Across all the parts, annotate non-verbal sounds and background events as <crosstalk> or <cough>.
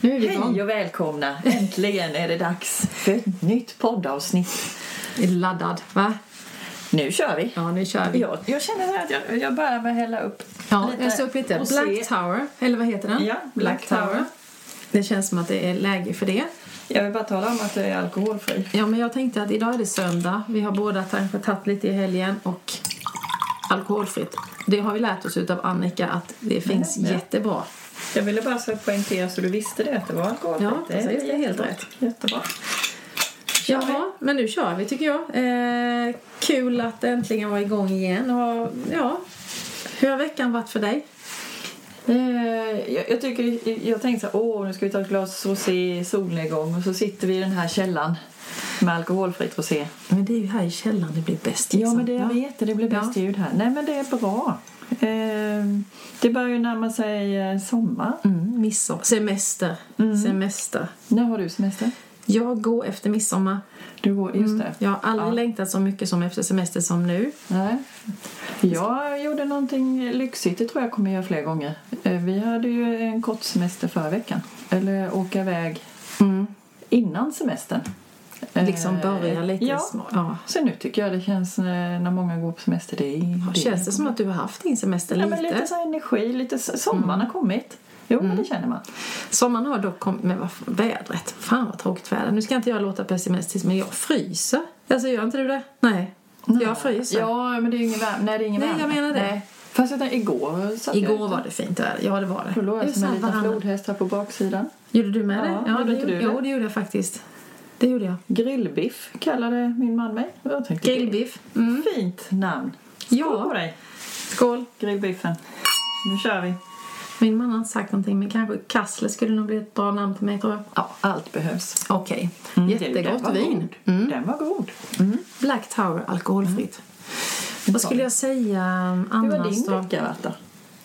Nu är vi igång. Hej och välkomna! Äntligen är det dags för ett nytt poddavsnitt. Är laddad, va? Nu kör vi! Ja, nu kör vi. Jag, jag känner att jag, jag börjar med att hälla upp Ja, jag ska upp lite. och Black se. Tower, eller vad heter den? Ja, Black Tower. Det känns som att det är läge för det. Jag vill bara tala om att jag är alkoholfri. Ja, men jag tänkte att idag är det söndag. Vi har båda kanske tagit lite i helgen och alkoholfritt. Det har vi lärt oss av Annika att det finns jättebra. Jag ville bara så poängtera så du visste det, att det var alkoholfritt. Ja, det är helt rätt. Jättebra. Jaha, men nu kör vi tycker jag. Eh, kul att äntligen var igång igen. Och, ja, hur har veckan varit för dig? Eh, jag, jag, tycker, jag tänkte så här, åh nu ska vi ta ett glas rosé i solnedgång och så sitter vi i den här källan med alkoholfritt rosé. Men det är ju här i källaren det blir bäst. Ja, liksom. men det jag vet det. Det blir bäst ljud här. Nej, men det är bra. <laughs> Eh, det börjar ju närma sig eh, sommar. Mm, midsommar. Semester. Semester. När har du semester? Jag går efter midsommar. Du går, just det. Jag har aldrig Ja. längtat så mycket som efter semester som nu. Nej. Jag gjorde någonting lyxigt. Det tror jag kommer göra fler gånger. Eh, vi hade ju en kort semester förra veckan. Eller åka iväg Mm. innan semestern. Eh, Liksom börja lite Ja. små. Ja. Så nu tycker jag det känns eh, när många går på semester. Det, är- det Känns det som att du har haft din semester Ja, lite? men lite så energi, lite sommaren har kommit. Jo, men det känner man. Sommaren har dock kommit med vad- vädret. Fan vad tråkigt väder. Nu ska inte jag låta pessimistisk men jag fryser. Alltså gör inte du det? Nej. Jag fryser. Ja, men det är ju ingen värme. Nej, det är ingen Nej, jag menar det. Nej. Fast jag tänkte, igår satt jag Igår ute. var det fint väder. Ja det var det. Då låg Det jag som en liten flodhäst här på baksidan. Gjorde du med det? Ja, det du gjorde- det? Jo det gjorde jag faktiskt. Det gjorde jag. Grillbiff kallade min man mig. Jag tänkte, Grillbiff. Mm. det Fint namn. Skål Ja. på dig, Skål. grillbiffen. Nu kör vi. Min man har sagt någonting men kanske Kassler skulle nog bli ett bra namn på mig tror jag. Ja, allt behövs. Okej. Mm, den Jättegott var vin. God. Mm. Den var god. Black Tower, alkoholfritt. Vad skulle jag säga Hur har annars din då? vecka varit då?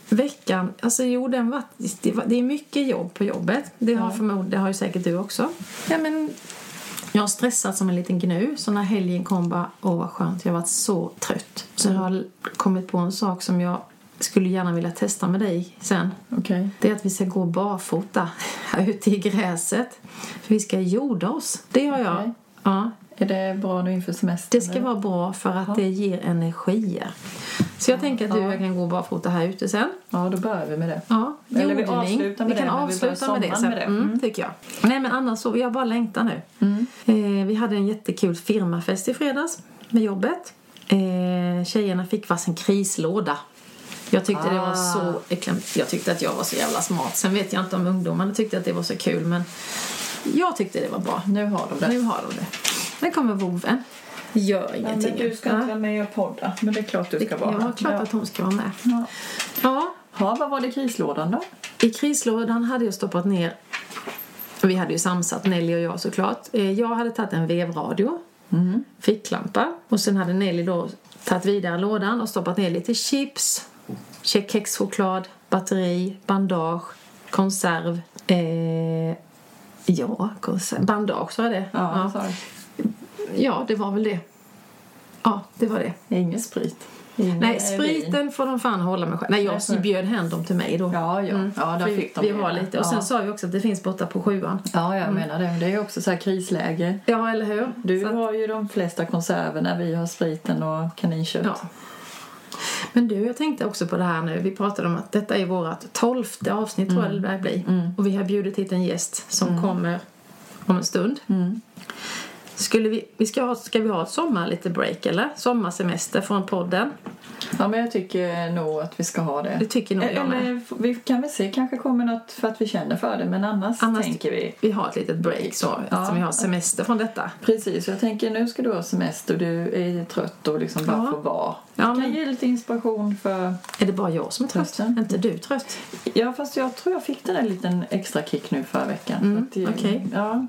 Veckan, alltså jo den var, det, var, det är mycket jobb på jobbet. Det har, förmod, det har ju säkert du också. Ja, men, jag har stressat som en liten gnu. Så när helgen kom bara, åh vad skönt, jag har varit så trött. Så jag har kommit på en sak som jag skulle gärna vilja testa med dig sen. Okej. Det är att vi ska gå barfota <laughs> ute i gräset. För vi ska jorda oss. Det har jag. Okej. Ja, Är det bra nu inför semestern? det ska vara bra för att det ger energier. Så jag tänker att du och jag kan gå barfota här ute sen. Ja, då börjar vi med det. Ja, Eller vi avslutar med vi kan det, vi avsluta börjar med det sen. med det. Mm, Mm. tycker jag. Nej, men annars så, jag bara längtar nu. Eh, vi hade en jättekul firmafest i fredags med jobbet. Eh, tjejerna fick varsin krislåda. Jag tyckte det var Ah. så äckligt. Jag tyckte att jag var så jävla smart. Sen vet jag inte om ungdomarna tyckte att det var så kul, men jag tyckte det var bra. Nu har de det. Nu har de det. Nu kommer voven. Gör Ja, ingenting. men du ska inte vara med och podda. Men det är klart du ska vara Ja, klart att hon ska vara med. Ja. Ja, Ja, vad var det i krislådan då? I krislådan hade jag stoppat ner vi hade ju samsat, Nelly och jag såklart. Eh, Jag hade tagit en vevradio, ficklampa och sen hade Nelly då tagit vidare lådan och stoppat ner lite chips, ke- kexchoklad, batteri, bandage, konserv. Eh, ja, konserv, bandage sa jag det? Ja, ja. ja, det var väl det. Ja, det var det. Ingen sprit. Ingen Nej, eh, spriten får de fan hålla med själv. Nej, jag Nej, bjöd hem dem till mig då. Ja, ja. ja där fick de vi det. har lite. Och sen ja. sa vi också att det finns borta på sjuan. Ja, jag menar det. Det är ju också så här krisläge. Ja, eller hur? Du Så har ju de flesta konserverna. Vi har spriten och kaninkött. Ja. Men du, jag tänkte också på det här nu. Vi pratade om att detta är vårt tolfte avsnitt tror jag det lär bli. Och vi har bjudit hit en gäst som kommer om en stund. Skulle vi, vi ska, ha, ska vi ha ett sommar lite break eller? Sommarsemester från podden. Ja, men jag tycker nog att vi ska ha det. Det tycker nog jag. Eller vi kan väl se, kanske kommer något för att vi känner för det. Men annars, Annars- tänker vi. Vi har ett litet break så, Ja. eftersom vi har semester från detta. Precis, jag tänker nu ska du ha semester. Du är trött och liksom bara Ja. får vara. Ja, kan men- ge lite inspiration för... Är det bara jag som är trött? Är inte du trött? Ja, fast jag tror jag fick den en liten extra kick nu förra veckan. Mm, det- okej. Ja,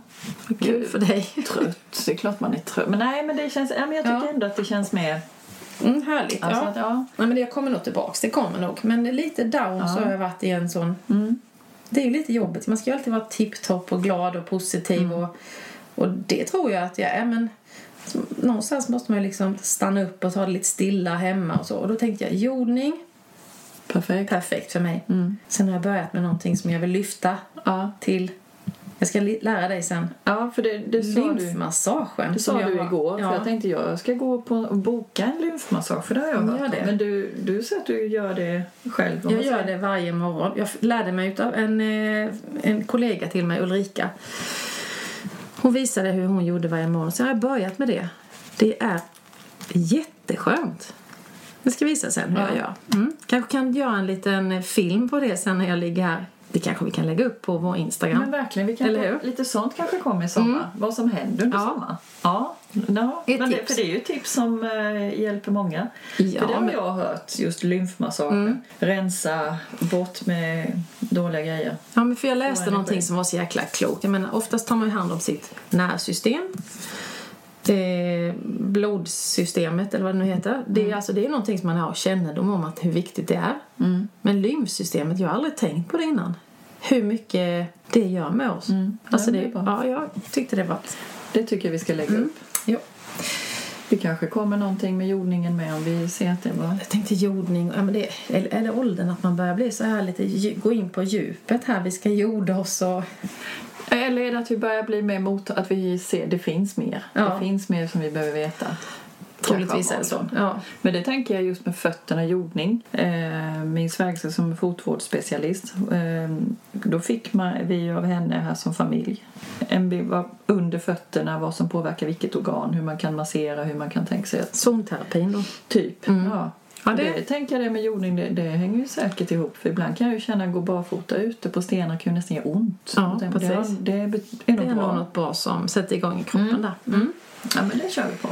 Vad Kul för dig. trött. Det är klart man är trött. Men nej, men det känns... Ja, men jag tycker Ja. ändå att det känns mer... Mm, härligt. Alltså ja. att, ja. Nej, men jag kommer nog tillbaks. Det kommer nog. Men lite down så har jag varit i en sån... Mm. Det är ju lite jobbigt. Man ska ju alltid vara tipptopp och glad och positiv. Mm. Och, och det tror jag att jag är. Men någonstans måste man ju liksom stanna upp och ta det lite stilla hemma och så. Och då tänkte jag jordning. Perfekt. Perfekt för mig. Mm. Sen har jag börjat med någonting som jag vill lyfta Ja. till Jag ska lära dig sen. Ja, för det, det Lymfmassagen. det sa du igår. Ja. För jag tänkte jag ska gå på och boka en lymfmassage för det har jag Mm, hört gör det. Men du, du säger att du gör det själv? Jag gör det varje morgon. Jag lärde mig av en, eh, en kollega till mig, Ulrika. Hon visade hur hon gjorde varje morgon. Så jag har börjat med det. Det är jätteskönt. Jag ska visa sen hur Ja. jag gör. Mm. Kanske kan göra en liten film på det sen när jag ligger här. Det kanske vi kan lägga upp på vår Instagram. Men verkligen, vi kan Eller hur? lite sånt kanske kommer i sommar. Vad som händer under Ja. sommaren. Ja, ja. Ett Men det, för det är ju tips som eh, hjälper många. Ja, för det har men- jag hört, just lymfmassagen. Rensa bort med dåliga grejer. Ja, men för jag läste någonting som var så jäkla klokt. Jag menar, oftast tar man ju hand om sitt nervsystem. Eh, blodsystemet eller vad det nu heter. Det är, Mm. alltså, det är någonting som man har kännedom om att hur viktigt det är. Mm. Men lymfsystemet, jag har aldrig tänkt på det innan. Hur mycket det gör med oss. Alltså Mm. Ja, det, ja, jag tyckte det var... Det tycker jag vi ska lägga Mm. upp. Jo. Det kanske kommer någonting med jordningen med om vi ser att det var... Jag tänkte jordning, ja, men det, eller, eller åldern att man börjar bli så här lite, gå in på djupet här. Vi ska jorda oss och... Eller är det att vi börjar bli mer mot att vi ser det finns mer? Ja. Det finns mer som vi behöver veta. Troligtvis är det så. Ja. Men det tänker jag just med fötterna jordning. Eh, min svägerska som är fotvårdsspecialist. Eh, då fick man, vi av henne här som familj en bild under fötterna vad som påverkar vilket organ, hur man kan massera, hur man kan tänka sig att Zonterapin då. typ. Mm. Ja, det... det- tänker jag det med jordning, det, det hänger ju säkert ihop. För ibland kan jag ju känna att gå barfota ute på stenar kan ju nästan göra ont. Ja, precis. Det, är- det är, Det nog är bra. nog något bra som sätter igång i kroppen där. Mm. Ja, men det kör vi på.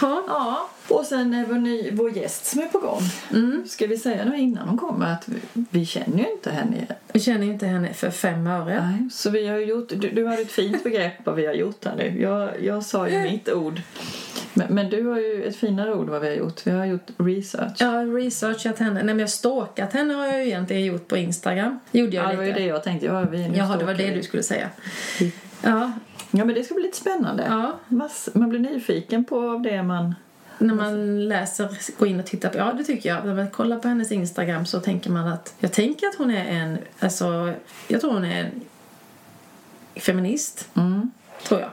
Ja. Ja, och sen är vår, ny, vår gäst som är på gång. Mm. Ska vi säga nu innan hon kommer att vi, vi känner ju inte henne. Jag känner ju inte henne för fem öre. Nej, så vi har gjort, du, du har ett fint begrepp vad vi har gjort här nu. Jag, jag sa ju mitt ord. Men, men du har ju ett finare ord vad vi har gjort. Vi har gjort research. Har researchat henne. Nej, men jag stalkat henne har jag ju egentligen gjort på Instagram. Gjorde jag Ja, det var ju lite. det jag tänkte. Ja, vi, Jaha, det var det du skulle säga. Ja, Ja, men det ska bli lite spännande. ja. Mass, man blir nyfiken på det man... När man läser, går in och tittar på, ja det tycker jag. När man kollar på hennes Instagram så tänker man att, jag tänker att hon är en, alltså, jag tror hon är en feminist, Mm. tror jag.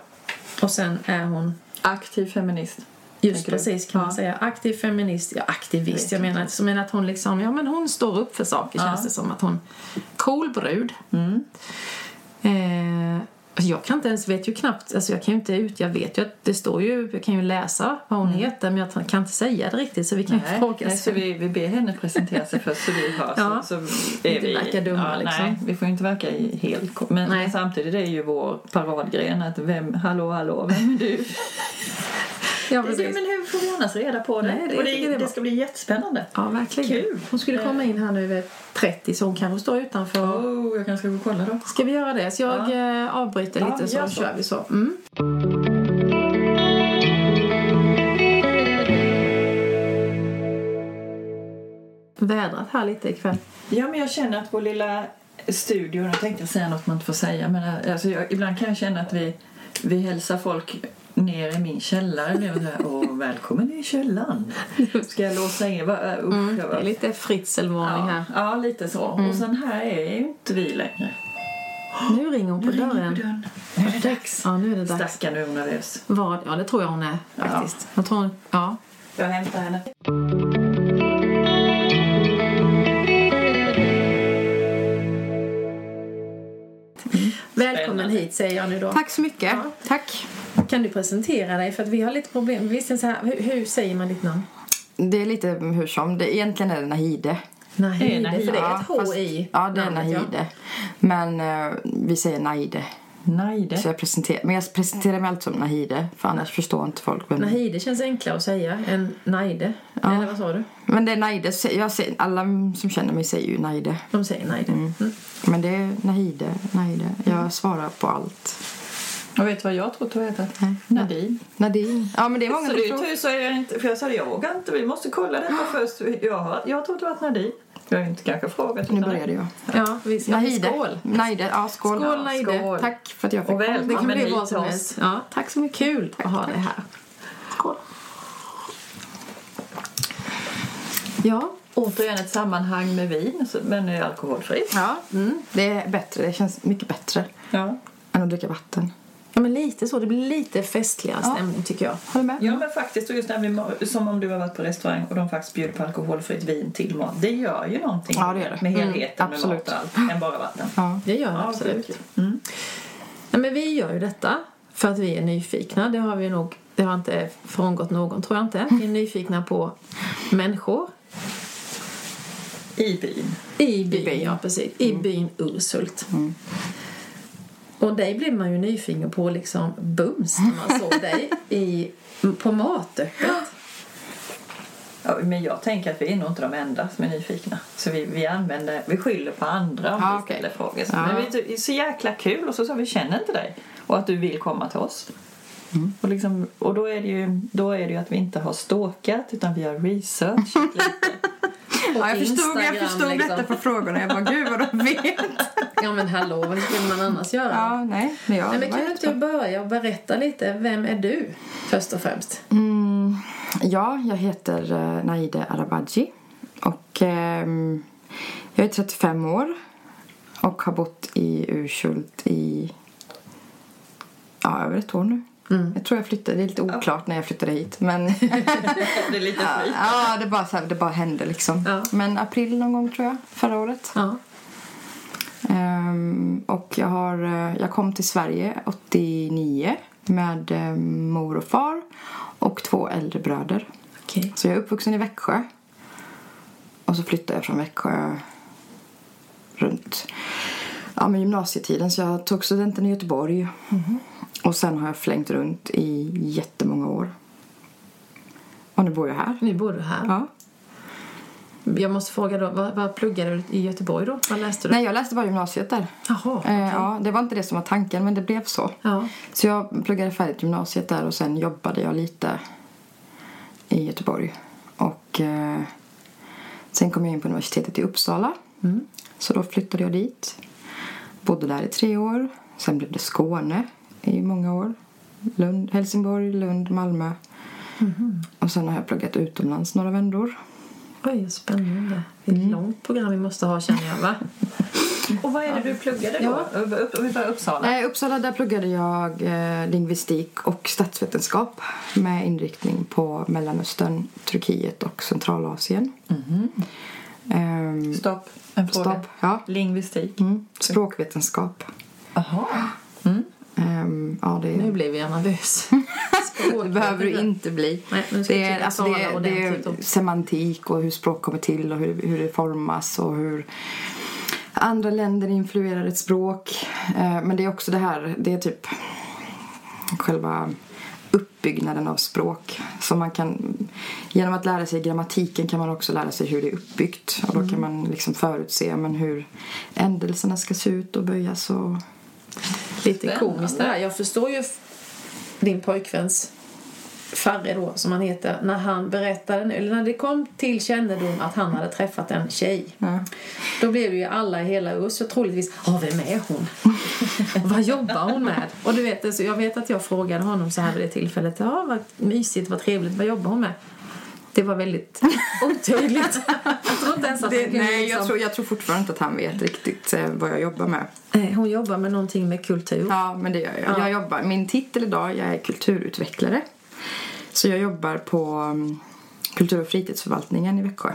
Och sen är hon Aktiv feminist. Just precis kan man Ja. säga. Aktiv feminist, ja aktivist. Vet Jag menar, så menar att hon liksom, ja men hon står upp för saker Ja. känns det som. Att hon, cool brud. Mm. Eh, jag kan inte ens, vet ju knappt, alltså jag kan ju inte ut, jag vet ju att det står ju, jag kan ju läsa vad hon heter men jag kan inte säga det riktigt så vi kan ju Nej, fråga nej, så vi, vi ber henne presentera sig först så vi hör. Ja. Så, så Inte verka dumma, liksom. Nej, vi får ju inte verka i- helt Men Nej. samtidigt är det ju vår paradgren att vem, hallå, hallå, vem är du? <laughs> Ja, Det- precis. men hur får vi annars reda på det? Nej, det Och det, bra. det ska bli jättespännande. Ja, verkligen. Kul. Hon skulle komma in här nu vid 30 så hon kanske står utanför. Oh, jag kanske ska gå och kolla då. Ska vi göra det? Så jag eh, avbryter Ja, lite så gör så. kör vi så. Mm. Vädrat här lite ikväll. Ja, men jag känner att vår lilla studio, nu tänkte jag säga något man inte får säga, men äh, alltså jag, ibland kan jag känna att vi, vi hälsar folk ner i min källare. Det blir så här, Åh, välkommen i källaren. Ska jag låsa in? Va, äh, usch, Mm, det är lite fritzelvarning ja, här. ja, lite så. Och sen här är ju inte vi längre. Nu ringer hon på Nu ringer dörren. på dörren. Nu är det dags. Ja, nu är det dags. Stackarn, nu är hon nervös. Vad? Ja, det tror jag hon är faktiskt. Jag tror hon, ja. Jag hämtar henne. Välkommen hit säger jag nu då. Tack så mycket. Ja. Tack. Kan du presentera dig? För att vi har lite problem. Visst så här, hur, hur säger man ditt namn? Det är lite hur som. Det, egentligen är det Nahide. Nahide, Nahide. för det är Ja, ett H fast- i Ja, det är namnet, ja. Nahide. Men eh, vi säger Nahide. Naide. Så jag presenterar, men jag presenterar mig alltid som Nahide. För annars förstår inte folk vem Nahide känns enklare att säga än Naide. Eller vad sa du? Men det är Nahide. Jag säger, alla som känner mig säger ju Nahide. De säger Naide. Mm. Men det är Nahide, Nahide. Jag svarar på allt. Och vet du vad jag tror att du heter? Nej. Nadine. Nadine. Ja, men det är många Så det är tror. tur så är jag inte, för jag sa det, jag vågar inte, vi måste kolla detta först. Jag, jag trodde det var Nadine. Jag har inte kanske frågat. Nu började jag. Ja, vi ska Nahide. skål. Nahide, ja skål. Skål, Ja, Nahide. skål. Tack för att jag fick Och välkommen Det kan bli hit till oss. Ja, tack så mycket. Kul att ha dig här. Skål. Ja, Återigen ett sammanhang med vin, men är alkoholfritt. Ja, det är bättre. Det känns mycket bättre. Ja. än att dricka vatten. Ja, men lite så. Det blir lite festligare Ja. stämning tycker jag. Håller med? Ja men faktiskt, och just när vi, som om du har varit på restaurang och de faktiskt bjuder på alkoholfritt vin till mat. Det gör ju någonting Ja, det gör det. med Mm, helheten med absolut. mat och allt, än bara vatten. Ja. Det gör jag Ja, absolut. Mm. Nej, men vi gör ju detta för att vi är nyfikna. Det har vi nog det har inte frångått någon, tror jag inte. Vi är nyfikna på människor I byn. i byn. byn. Ja, precis. I byn Urshult. Och dig blev man ju nyfiken på liksom bums när man såg dig i, på matöppet. Ja, men jag tänker att vi är nog inte de enda som är nyfikna. Så vi, vi använder, vi skyller på andra om Ja, vi ställer frågor. Så, Ja. Men vi, det är så jäkla kul och så sa vi känner inte dig. Och att du vill komma till oss. Mm. Och, liksom, och då, är det ju, då är det ju att vi inte har stalkat utan vi har researchat lite. <laughs> Ja, jag förstod, jag förstod liksom. detta på frågorna. Jag bara, gud vad de vet. Ja men hallå, vad skulle man annars göra? Ja, nej. Men jag, Nej, men kan du inte börja och berätta lite, vem är du först och främst? Mm, ja, jag heter uh, Naide Arabaji och ehm, jag är 35 år och har bott i Urshult i ja, över ett år nu. Jag tror jag flyttade, det är lite oklart när jag flyttade hit men <laughs> det är lite ja, ja, det, bara, så här, det bara hände liksom. Ja. Men april någon gång tror jag, förra året. Ja. Ehm, och jag, har, eh, jag kom till Sverige 89 med eh, mor och far och två äldre bröder. Okej. Så jag är uppvuxen i Växjö. Och så flyttade jag från Växjö runt ja, men gymnasietiden. Så jag tog studenten i Göteborg. Och sen har jag flängt runt i jättemånga år. Och nu bor jag här. Nu bor du här. Ja. Jag måste fråga då, vad, vad pluggade du i Göteborg då? Vad läste du? Nej, jag läste bara gymnasiet där. Jaha, okej. Eh, ja, det var inte det som var tanken, men det blev så. Ja. Så jag pluggade färdigt gymnasiet där och sen jobbade jag lite i Göteborg. Och eh, sen kom jag in på universitetet i Uppsala. Så då flyttade jag dit. Bodde där i tre år. Sen blev det Skåne i många år. Lund, Helsingborg, Lund, Malmö. Och sen har jag pluggat utomlands några vändor. Oj, spännande. Det är ett långt program vi måste ha känner jag, va? Och vad är det du pluggade då? Ja. Upp, upp, upp, Uppsala? I Uppsala där pluggade jag eh, lingvistik och statsvetenskap med inriktning på Mellanöstern, Turkiet och Centralasien. Ehm, Stopp. En fråga. stopp. Ja. Lingvistik. Mm. Språkvetenskap. Jaha. Ehm, ja, det, Nu blev jag nervös. <laughs> det behöver du inte bli. Nej, ska det, vi är, alltså, det, är, det är semantik och hur språk kommer till och hur, hur det formas och hur andra länder influerar ett språk. Eh, men det är också det här, det är typ själva uppbyggnaden av språk. Så man kan, genom att lära sig grammatiken kan man också lära sig hur det är uppbyggt. Och då kan man liksom förutse men hur ändelserna ska se ut och böjas och Lite komiskt det här. Jag förstår ju din pojkväns Farre då, som han heter, när han berättade, eller när det kom till kännedom att han hade träffat en tjej. Ja. Då blev ju alla i hela Urs och troligtvis, ja vem är hon? <laughs> vad jobbar hon med? Och du vet, så jag vet att jag frågade honom så här vid det tillfället, ja vad mysigt, vad trevligt, vad jobbar hon med? Det var väldigt <laughs> otydligt. jag tror inte ens att Det, han kunde nej, jag liksom- tror, jag tror fortfarande inte att han vet riktigt eh, vad jag jobbar med. Nej, Hon jobbar med någonting med kultur. Ja, men det gör jag. Ja. jag jobbar, min titel idag jag är kulturutvecklare. Så jag jobbar på um, kultur och fritidsförvaltningen i Växjö.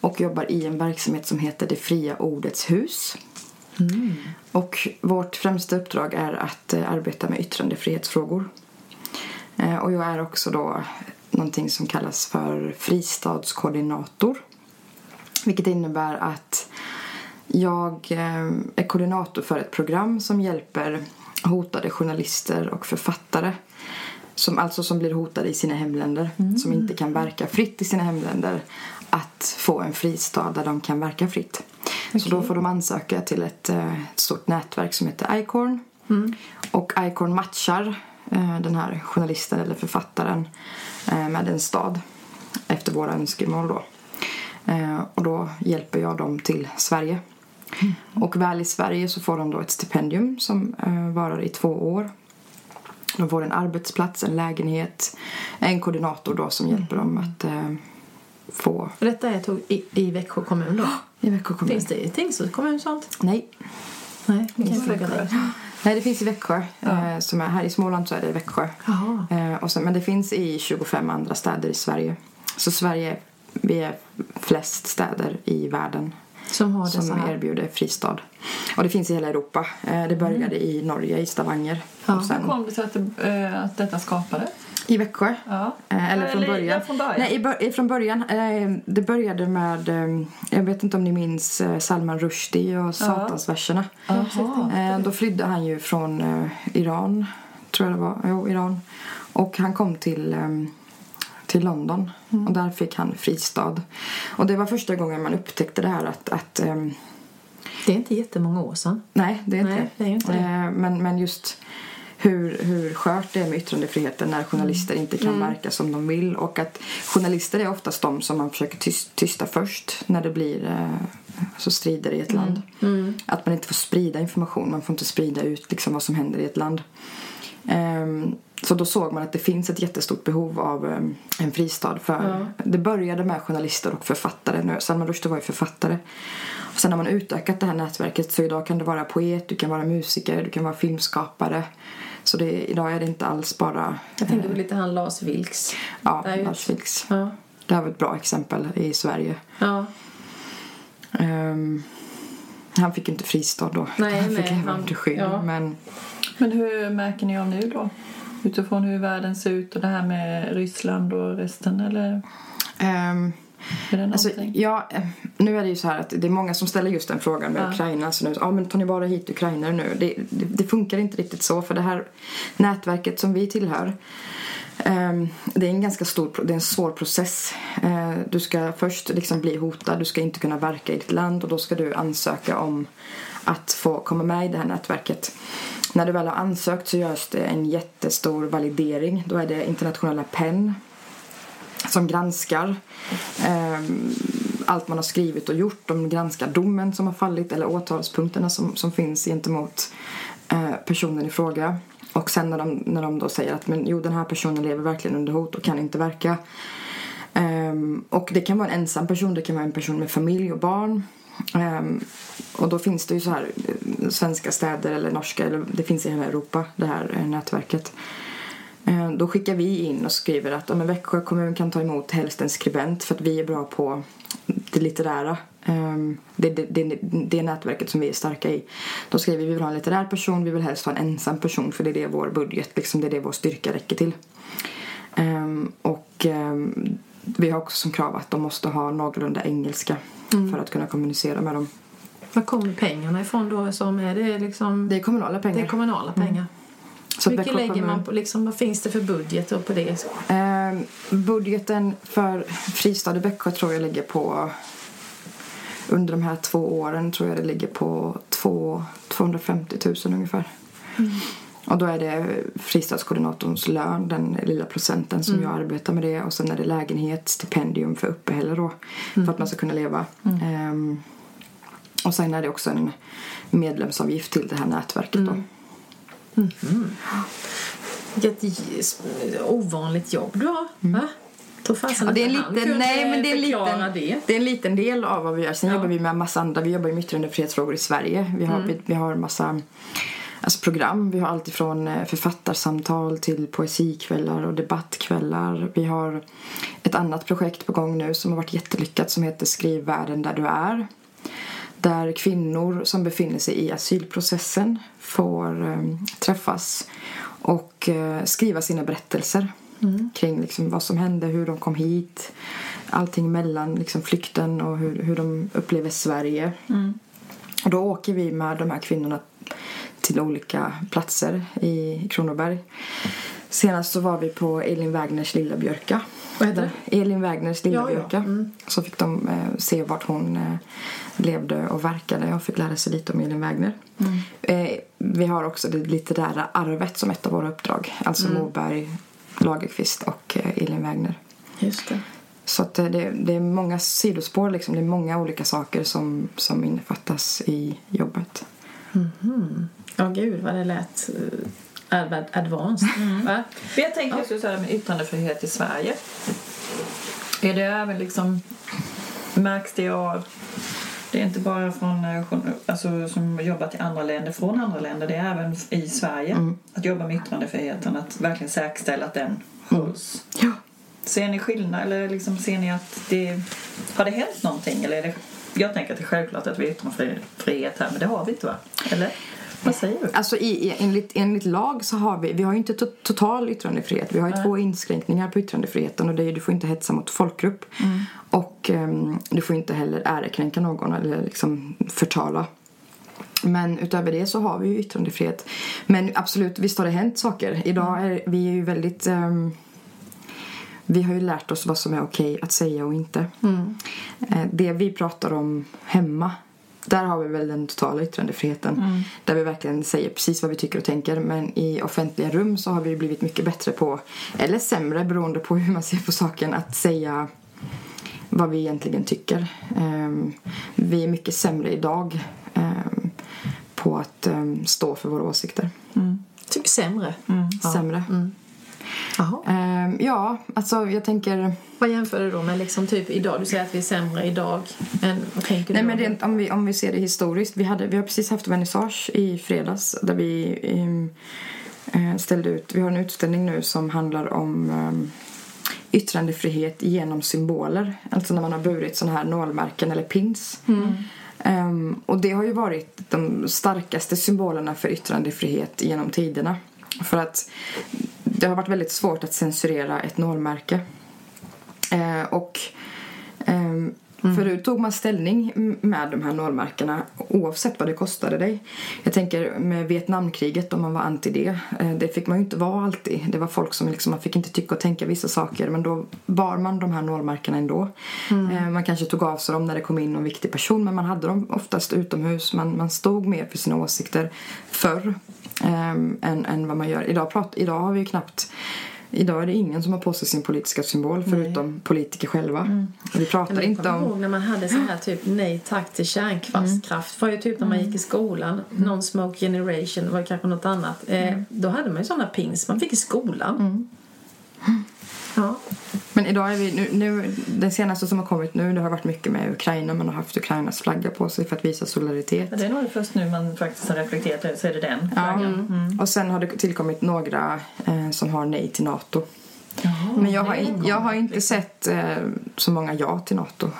Och jobbar i en verksamhet som heter Det fria ordets hus. Och vårt främsta uppdrag är att eh, arbeta med yttrandefrihetsfrågor. Eh, och jag är också då någonting som kallas för fristadskoordinator. Vilket innebär att jag eh, är koordinator för ett program som hjälper hotade journalister och författare som alltså som blir hotade i sina hemländer, som inte kan verka fritt i sina hemländer att få en fristad där de kan verka fritt. Så då får de ansöka till ett, eh, ett stort nätverk som heter Icorn. Och Icorn matchar eh, den här journalisten eller författaren eh, med en stad efter våra önskemål då. Och då hjälper jag dem till Sverige. Och väl i Sverige så får de då ett stipendium som varar i två år. De får en arbetsplats, en lägenhet, en koordinator då som hjälper dem att eh, få detta är tog i, i Växjö kommun då? <gasps> i Växjö kommun. Finns det i Tingsryds kommun sånt? Nej, Nej, vi kan fråga dig. <gasps> Nej, det finns i Växjö. Eh, som är, här i Småland så är det i Växjö. Eh, och sen, men det finns i 25 andra städer i Sverige. Så Sverige, vi är flest städer i världen Som har det som erbjuder fristad. Och det finns i hela Europa. Eh, det började i Norge, i Stavanger. Ja. Och Hur sen kom det sig att, det, eh, att detta skapades? i Växjö. Ja. Eh, Eller från Eller, början. ja, från början. Nej, i bör- i- från början. Det började med, jag vet inte om ni minns Salman Rushdie och Satansverserna. Ja, Eh, Då flydde han ju från Iran, tror jag det var. Jo, Iran. Och han kom till, till London. Mm. Och där fick han fristad. Och det var första gången man upptäckte det här att, att eh, Det är inte jättemånga år sedan. nej, det är inte Nej, det är inte det. Eh, Men, men just hur, hur skört det är med yttrandefriheten när journalister inte Mm. kan verka som de vill. Och att journalister är oftast de som man försöker tys- tysta först när det blir eh, så strider i ett land. Mm. Att man inte får sprida information, man får inte sprida ut liksom vad som händer i ett land. Ehm, så då såg man att det finns ett jättestort behov av ehm, en fristad. För Ja. Det började med journalister och författare. Nu, Salman Rushdie var ju författare. Och sen har man utökat det här nätverket så idag kan du vara poet, du kan vara musiker, du kan vara filmskapare. Så det, idag är det inte alls bara... Jag tänker på lite han Lars Vilks. Ja, Lars Vilks. Ja. Det här var ett bra exempel i Sverige. Ja. Ehm, han fick inte fristad då. Nej, han fick nej, leva han- skydd. ja. Men Men hur märker ni av nu då? Utifrån hur världen ser ut och det här med Ryssland och resten eller ehm, är det Alltså, ja, eh, nu är det ju så här att det är många som ställer just den frågan med Ja. Ukraina. Så nu, ja men tar ni bara hit ukrainare nu? Det, det, det funkar inte riktigt så för det här nätverket som vi tillhör ehm, det är en ganska stor, det är en svår process. Eh, du ska först liksom bli hotad, du ska inte kunna verka i ditt land och då ska du ansöka om att få komma med i det här nätverket. När du väl har ansökt så görs det en jättestor validering. Då är det internationella PEN som granskar eh, allt man har skrivit och gjort. De granskar domen som har fallit eller åtalspunkterna som, som finns gentemot eh, personen i fråga. Och sen när de, när de då säger att men, jo, den här personen lever verkligen under hot och kan inte verka. Eh, och det kan vara en ensam person, det kan vara en person med familj och barn. Um, och då finns det ju så här eh, svenska städer eller norska, eller det finns i hela Europa det här eh, nätverket. Um, Då skickar vi in och skriver att ja, men Växjö kommun kan ta emot helst en skribent för att vi är bra på det litterära. Um, Det det, det, det nätverket som vi är starka i. Då skriver vi vi vill ha en litterär person, vi vill helst ha en ensam person för det är det vår budget, liksom, det är det vår styrka räcker till. Och vi har också som krav att de måste ha någorlunda engelska för att kunna kommunicera med dem. Var kommer pengarna ifrån då? Som är det liksom... Det är kommunala pengar. Det är kommunala pengar. Så att Mycket lägger kommun- man på, liksom, vad finns det för budget då på det? Eh, budgeten för Fristad i Växjö tror jag ligger på under de här två åren tror jag det ligger på två, 250 000 ungefär. Och då är det fristadskoordinatorns lön, den lilla procenten som jag arbetar med det. Och sen är det lägenhet, stipendium för uppehälle då. För att man ska kunna leva. Ehm, och sen är det också en medlemsavgift till det här nätverket då. Vilket j- ovanligt jobb du har. Va? Fasen Ja, det är en liten, nej, men det är en liten, det. det är en liten del av vad vi gör. Sen Ja. jobbar vi med en massa andra. Vi jobbar ju med yttrandefrihetsfrågor i Sverige. Vi har, Mm. vi, vi har en massa alltså program. Vi har allt ifrån eh, författarsamtal till poesikvällar och debattkvällar. Vi har ett annat projekt på gång nu som har varit jättelyckat som heter Skriv världen där du är. Där kvinnor som befinner sig i asylprocessen får eh, träffas och eh, skriva sina berättelser kring liksom, vad som hände, hur de kom hit. Allting mellan liksom, flykten och hur, hur de upplever Sverige. Och då åker vi med de här kvinnorna till olika platser i Kronoberg. Senast så var vi på Elin Wägners Lilla Björka. Vad heter Elin Wägners Lilla Ja, ja. Björka. Så fick de eh, se vart hon eh, levde och verkade och fick lära sig lite om Elin Wägner. Eh, vi har också det litterära arvet som ett av våra uppdrag. Alltså Moberg, Lagerkvist och eh, Elin Wägner. Just det. Så att eh, det, det är många sidospår, liksom. det är många olika saker som, som innefattas i jobbet. Ja, gud vad det lät uh, adv- advanced. Va? Men jag tänker just så här med yttrandefrihet i Sverige. Är det även liksom, märks det av Det är inte bara från eh, alltså, som jobbat i andra länder, från andra länder. Det är även i Sverige. Mm. Att jobba med yttrandefriheten, att verkligen säkerställa att den hålls. Ja. Ser ni skillnad eller liksom ser ni att det har det hänt någonting? Eller är det, jag tänker att det är självklart att vi har yttrandefrihet här, men det har vi inte va? Eller? Vad säger du? Alltså i, i, enligt, enligt lag så har vi, vi har ju inte to, total yttrandefrihet. Vi har ju två inskränkningar på yttrandefriheten och det är du får inte hetsa mot folkgrupp. Och ehm, du får inte heller ärekränka någon eller liksom förtala. Men utöver det så har vi ju yttrandefrihet. Men absolut, visst har det hänt saker. Idag är vi är ju väldigt... ehm, vi har ju lärt oss vad som är okej att säga och inte. Eh, Det vi pratar om hemma, där har vi väl den totala yttrandefriheten. Där vi verkligen säger precis vad vi tycker och tänker. Men i offentliga rum så har vi blivit mycket bättre på, eller sämre beroende på hur man ser på saken, att säga vad vi egentligen tycker. Ehm, Vi är mycket sämre idag ehm, på att ehm, stå för våra åsikter. Typ sämre. Sämre. Jaha. Ehm, Ja, alltså jag tänker... Vad jämför du då med liksom typ idag? Du säger att vi är sämre idag. än vad tänker Nej du? men då? rent, om, vi, om vi ser det historiskt. Vi, hade, vi har precis haft vernissage i fredags där vi eh, ställde ut. Vi har en utställning nu som handlar om ehm, yttrandefrihet genom symboler. Alltså när man har burit såna här nålmärken eller pins. Ehm, och det har ju varit de starkaste symbolerna för yttrandefrihet genom tiderna. För att det har varit väldigt svårt att censurera ett nålmärke. Eh, och ehm, Förut tog man ställning med de här nålmärkena oavsett vad det kostade dig. Jag tänker med Vietnamkriget, om man var anti det. Eh, det fick man ju inte vara alltid. Det var folk som liksom, man fick inte tycka och tänka vissa saker. Men då bar man de här nålmärkena ändå. Eh, man kanske tog av sig dem när det kom in någon viktig person. Men man hade dem oftast utomhus. Man, man stod mer för sina åsikter förr. Ehm, än, än vad man gör. Idag, prat, idag har vi ju knappt Idag är det ingen som har på sig sin politiska symbol förutom politiker själva. Vi pratar Jag inte om... ihåg när man hade så här typ nej tack till kärnkraft. var ju typ när man gick i skolan. Non-smoke generation var kanske något annat. Eh, då hade man ju sådana pins man fick i skolan. Ja. Men idag är vi... Nu, nu, det senaste som har kommit nu, det har varit mycket med Ukraina. Man har haft Ukrainas flagga på sig för att visa solidaritet. Ja, det är nog först nu man faktiskt har reflekterat över så är det den Ja. flaggan. Och sen har det tillkommit några eh, som har nej till NATO. Men jag har, jag har inte sett eh, så många ja till NATO.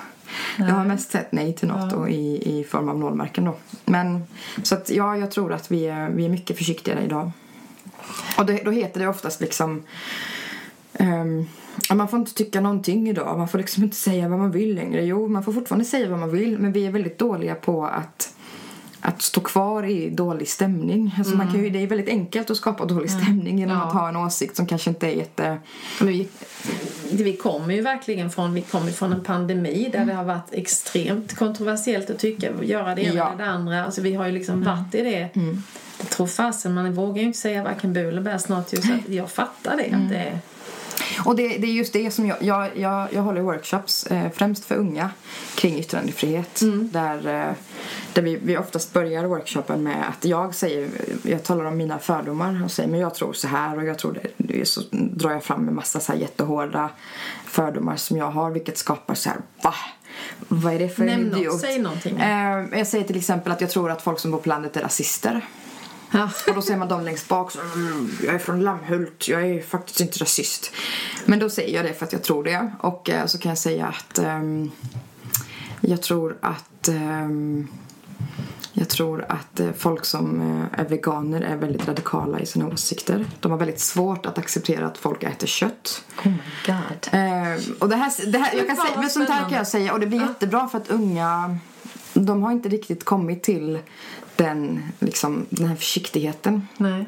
Jag har mest sett nej till NATO i, i form av nålmärken då. Men så att ja, jag tror att vi är, vi är mycket försiktigare idag. Och det, då heter det oftast liksom ja, man får inte tycka någonting idag. Man får liksom inte säga vad man vill längre. Jo, man får fortfarande säga vad man vill. Men vi är väldigt dåliga på att, att stå kvar i dålig stämning. Alltså man kan ju, det är väldigt enkelt att skapa dålig stämning genom Ja. att ha en åsikt som kanske inte är jätte... Men vi, vi kommer ju verkligen från, vi kommer från en pandemi där det har varit extremt kontroversiellt att tycka, göra det ena Ja. eller det andra. Alltså vi har ju liksom varit i det. Jag tror fasen, man vågar ju inte säga varken bu eller bä snart just att jag fattar det. Att det är, Och det, det är just det som jag, jag, jag, jag håller workshops eh, främst för unga kring yttrandefrihet. Där, eh, där vi, vi oftast börjar workshopen med att jag säger, jag talar om mina fördomar och säger men jag tror så här och jag tror det. Så drar jag fram en massa så här jättehårda fördomar som jag har vilket skapar så här va? Vad är det för Nämn något, idiot? säg någonting. Eh, jag säger till exempel att jag tror att folk som bor på landet är rasister. Ja. <laughs> Och då ser man dem längst bak så, mm, jag är från Lammhult, jag är faktiskt inte rasist. Men då säger jag det för att jag tror det. Och eh, så kan jag säga att ehm, jag tror att ehm, jag tror att eh, folk som eh, är veganer är väldigt radikala i sina åsikter. De har väldigt svårt att acceptera att folk äter kött. Oh my god. Eh, och det här, det här, jag kan Fan, säga, vad men sånt här kan jag säga och det blir jättebra för att unga de har inte riktigt kommit till den, liksom, den här försiktigheten. Nej.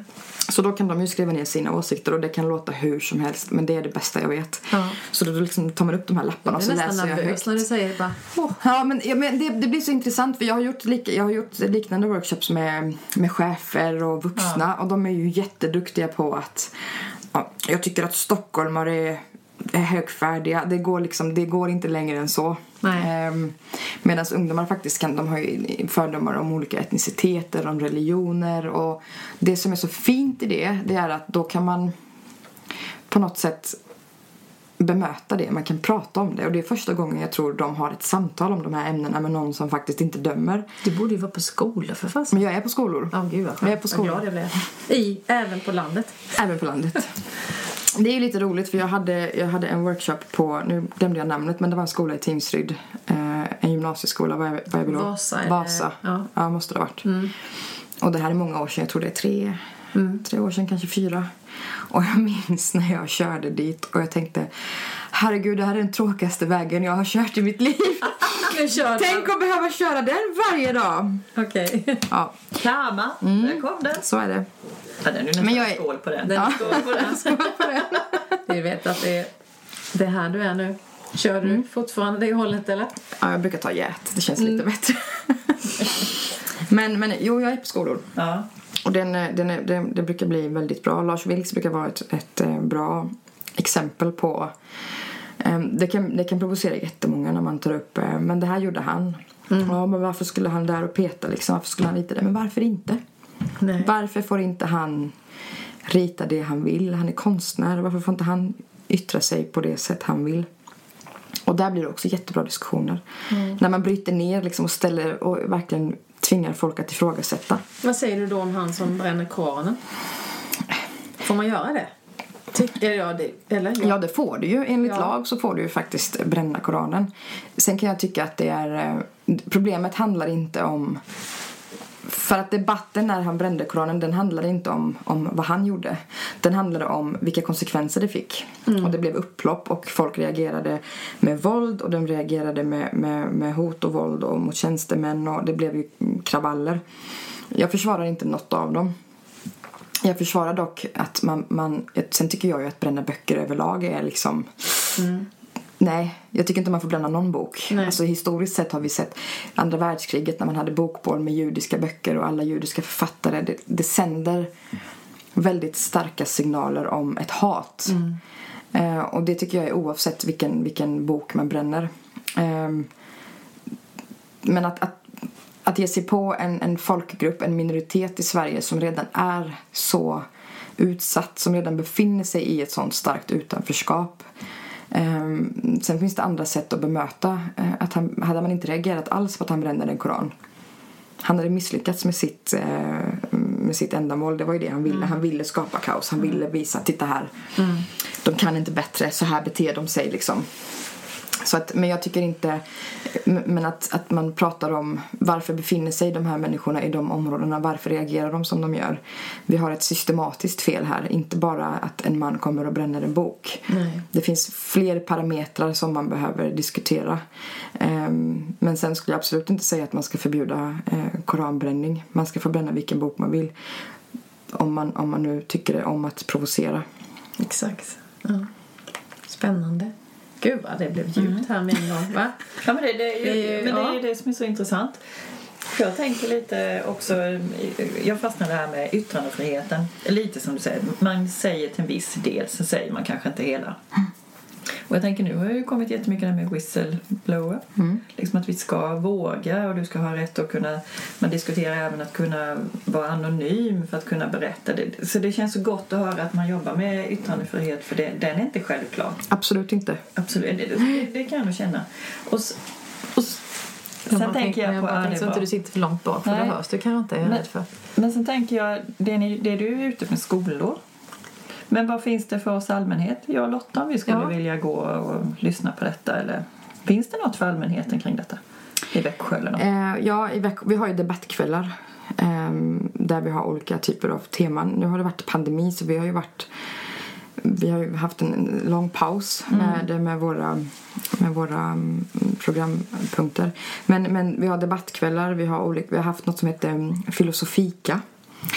Så då kan de ju skriva ner sina åsikter och det kan låta hur som helst men det är det bästa jag vet. Ja. Så då liksom tar man upp de här lapparna och så läser jag högt. när du säger det bara, åh. Ja, men, ja, men det, det blir så intressant för jag har gjort, lika, jag har gjort liknande workshops med, med chefer och vuxna och de är ju jätteduktiga på att ja, jag tycker att stockholmare är, är högfärdiga. Det går, liksom, det går inte längre än så. Ehm, Medan ungdomar faktiskt kan, de har ju fördomar om olika etniciteter, om religioner och det som är så fint i det, det är att då kan man på något sätt bemöta det, man kan prata om det och det är första gången jag tror de har ett samtal om de här ämnena med någon som faktiskt inte dömer. Du borde ju vara på skolor för fasen. Men jag är på skolor. Ja, gud vad skönt. Jag är på skolor. Vad glad jag blev. I, även på landet. Även på landet. <laughs> Det är ju lite roligt för jag hade, jag hade en workshop på, nu glömde jag namnet, men det var en skola i Tingsryd. Eh, en gymnasieskola, vad är, vad är vi då? Vasa eller- Vasa. ja. ja, måste det ha varit. Och det här är många år sedan, jag tror det är tre, tre år sedan, kanske fyra. Och jag <laughs> minns när jag körde dit och jag tänkte Herregud, det här är den tråkigaste vägen jag har kört i mitt liv. <laughs> Tänk att behöva köra den varje dag. Okej. Ja, Karma, där kom den. så är det. Ja, den är nästan Men jag är- skål på den. Den står på den. <laughs> Vi vet att det är det här du är nu. Kör du fortfarande det hållet eller? Ja, jag brukar ta gät. Det känns lite bättre. <laughs> men, men jo, jag är på skolor. Ja. Och den, är- den den, det brukar bli väldigt bra. Lars Vilks brukar vara ett, ett eh, bra exempel på... eh, det, kan, det kan provocera jättemånga när man tar upp eh, men det här gjorde han. Ja, men varför skulle han där och peta liksom? Varför skulle han rita det? Men varför inte? Nej. Varför får inte han rita det han vill? Han är konstnär. Varför får inte han yttra sig på det sätt han vill? Och där blir det också jättebra diskussioner. När man bryter ner liksom och ställer och verkligen tvingar folk att ifrågasätta. Vad säger du då om han som bränner Koranen? Får man göra det? Tycker jag det? Eller? Ja, det får du ju. Enligt Ja. lag så får du ju faktiskt bränna Koranen. Sen kan jag tycka att det är... eh, Problemet handlar inte om... För att debatten när han brände Koranen, den handlade inte om, om vad han gjorde. Den handlade om vilka konsekvenser det fick. Och det blev upplopp och folk reagerade med våld och de reagerade med, med, med hot och våld och mot tjänstemän och det blev ju kravaller. Jag försvarar inte något av dem. Jag försvarar dock att man, man... Sen tycker jag ju att bränna böcker överlag är liksom... Nej, jag tycker inte man får bränna någon bok. Nej. Alltså historiskt sett har vi sett andra världskriget när man hade bokbål med judiska böcker och alla judiska författare. Det, det sänder väldigt starka signaler om ett hat. Eh, och det tycker jag är oavsett vilken, vilken bok man bränner. Ehm, men att, att, att ge sig på en, en folkgrupp, en minoritet i Sverige som redan är så utsatt, som redan befinner sig i ett sånt starkt utanförskap. Ehm, sen finns det andra sätt att bemöta. eh, att han, hade man inte reagerat alls på att han brände en koran han hade misslyckats med sitt, eh, med sitt ändamål. Det var ju det han ville. Han ville skapa kaos. Han ville visa, titta här. De kan inte bättre. Så här beter de sig liksom. Så att, men jag tycker inte... Men att, att man pratar om varför befinner sig de här människorna i de områdena? Varför reagerar de som de gör? Vi har ett systematiskt fel här. Inte bara att en man kommer och bränner en bok. Nej. Det finns fler parametrar som man behöver diskutera. Ehm, Men sen skulle jag absolut inte säga att man ska förbjuda eh, koranbränning. Man ska få bränna vilken bok man vill. Om man, om man nu tycker om att provocera. Exakt. Ja. Spännande. Gud vad det blev djupt här med en gång, va? <laughs> Ja, men det, det, är ju, Det är ju- men det är det som är så intressant. Jag tänker lite också, jag fastnar där med yttrandefriheten. Lite som du säger, man säger till en viss del, så säger man kanske inte hela. Och jag tänker nu har det ju kommit jättemycket det här med whistleblower. Liksom att vi ska våga och du ska ha rätt att kunna, man diskuterar även att kunna vara anonym för att kunna berätta. Det. Så det känns så gott att höra att man jobbar med yttrandefrihet för det, den är inte självklar. Absolut inte. Absolut, det, det, det kan jag nog känna. Och, och Jag sen tänker jag jag på... bara ja, det tänker är så inte du sitter för långt bak för Nej. då hörs du kanske inte. Jag är Men- rädd för. Men sen tänker jag, det, ni, det du är ute med skolor. Men vad finns det för oss allmänhet? Jag och Lotta om vi skulle Ja. vilja gå och lyssna på detta. Eller finns det något för allmänheten kring detta? I Växjö eller något? Eh, ja, i veck- vi har ju debattkvällar eh, där vi har olika typer av teman. Nu har det varit pandemi så vi har ju varit vi har ju haft en lång paus med, med våra, med våra mm, programpunkter. Men, men vi har debattkvällar, vi har, olika, vi har haft något som heter mm, Filosofika.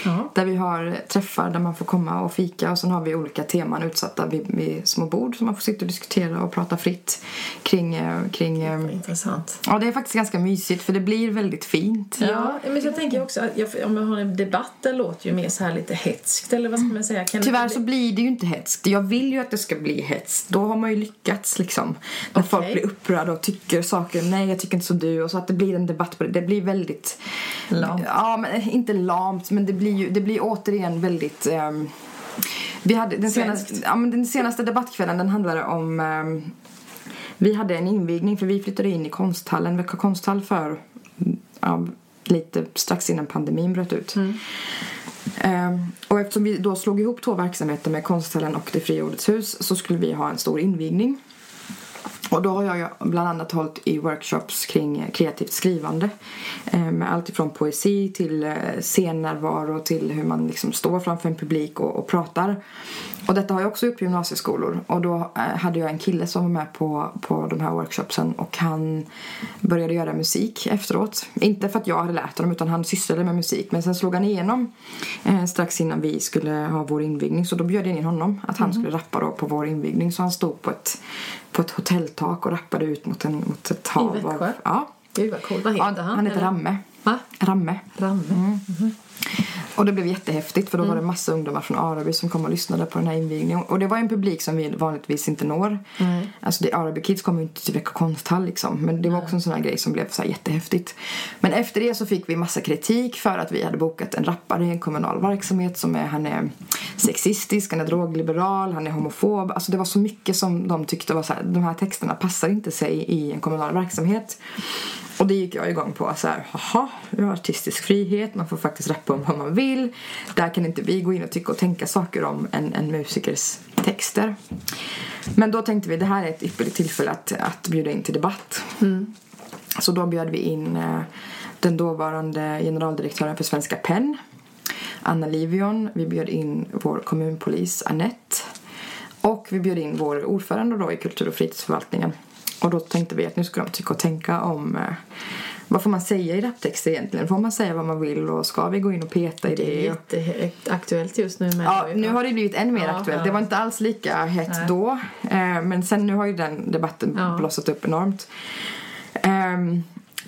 Ja. Där vi har träffar där man får komma och fika och sen har vi olika teman utsatta vid, vid små bord så man får sitta och diskutera och prata fritt kring, eh, kring eh, Intressant. Ja, det är faktiskt ganska mysigt för det blir väldigt fint. Ja, men jag tänker också att jag, om jag har en debatt det låter ju mer så här lite hetskt eller vad ska man säga? Kan det Tyvärr inte så bli- blir det ju inte hetskt. Jag vill ju att det ska bli hetskt. Då har man ju lyckats liksom. När Okej. folk blir upprörda och tycker saker. Nej, jag tycker inte som du. Och så att det blir en debatt på det. Det blir väldigt... Lamt. Ja, men inte lamt. Men det blir ju det blir återigen väldigt... ehm, Vi hade den, senaste, ja, den senaste debattkvällen den handlade om... ehm, vi hade en invigning för vi flyttade in i konsthallen, Växjö konsthall för ja, lite strax innan pandemin bröt ut. Ehm, och eftersom vi då slog ihop två verksamheter med konsthallen och det fria ordets hus så skulle vi ha en stor invigning. Och då har jag bland annat hållit i workshops kring kreativt skrivande. Eh, Med allt ifrån poesi till eh, scennärvaro till hur man liksom står framför en publik och, och pratar. Och detta har jag också gjort på gymnasieskolor. Och då eh, hade jag en kille som var med på, på de här workshopsen och han började göra musik efteråt. Inte för att jag hade lärt honom utan han sysslade med musik. Men sen slog han igenom eh, strax innan vi skulle ha vår invigning. Så då bjöd jag in honom att han skulle rappa då på vår invigning. Så han stod på ett, på ett hotelltak och rappade ut mot, en, mot ett hav Växjö? av... Ja. Gud vad coolt. Vad heter ja, han? han heter eller? Ramme. Va? Ramme. Ramme. Och det blev jättehäftigt för då var det massa ungdomar från Araby som kom och lyssnade på den här invigningen. Och det var en publik som vi vanligtvis inte når. Alltså det, Araby Kids kommer ju inte till Växjö konsthall liksom. Men det var också en sån här grej som blev så här jättehäftigt. Men efter det så fick vi massa kritik för att vi hade bokat en rappare i en kommunal verksamhet som är, han är sexistisk, han är drogliberal, han är homofob. Alltså det var så mycket som de tyckte var så här, de här texterna passar inte sig i en kommunal verksamhet. Och det gick jag igång på. Så här, Jaha, vi har artistisk frihet, man får faktiskt rappa om vad man vill. Där kan inte vi gå in och tycka och tänka saker om en, en musikers texter. Men då tänkte vi det här är ett ypperligt tillfälle att, att bjuda in till debatt. Så då bjöd vi in eh, den dåvarande generaldirektören för Svenska PEN, Anna Livion. Vi bjöd in vår kommunpolis Annette. Och vi bjöd in vår ordförande då i kultur och fritidsförvaltningen. Och då tänkte vi att nu ska de tycka och tänka om eh, vad får man säga i raptexter egentligen? Får man säga vad man vill och ska vi gå in och peta i det? Det är jätteaktuellt just nu med Ja, nu har det blivit än mer Ja, aktuellt. ja. Det var inte alls lika hett Nej. då. Eh, men sen nu har ju den debatten Ja. blossat upp enormt.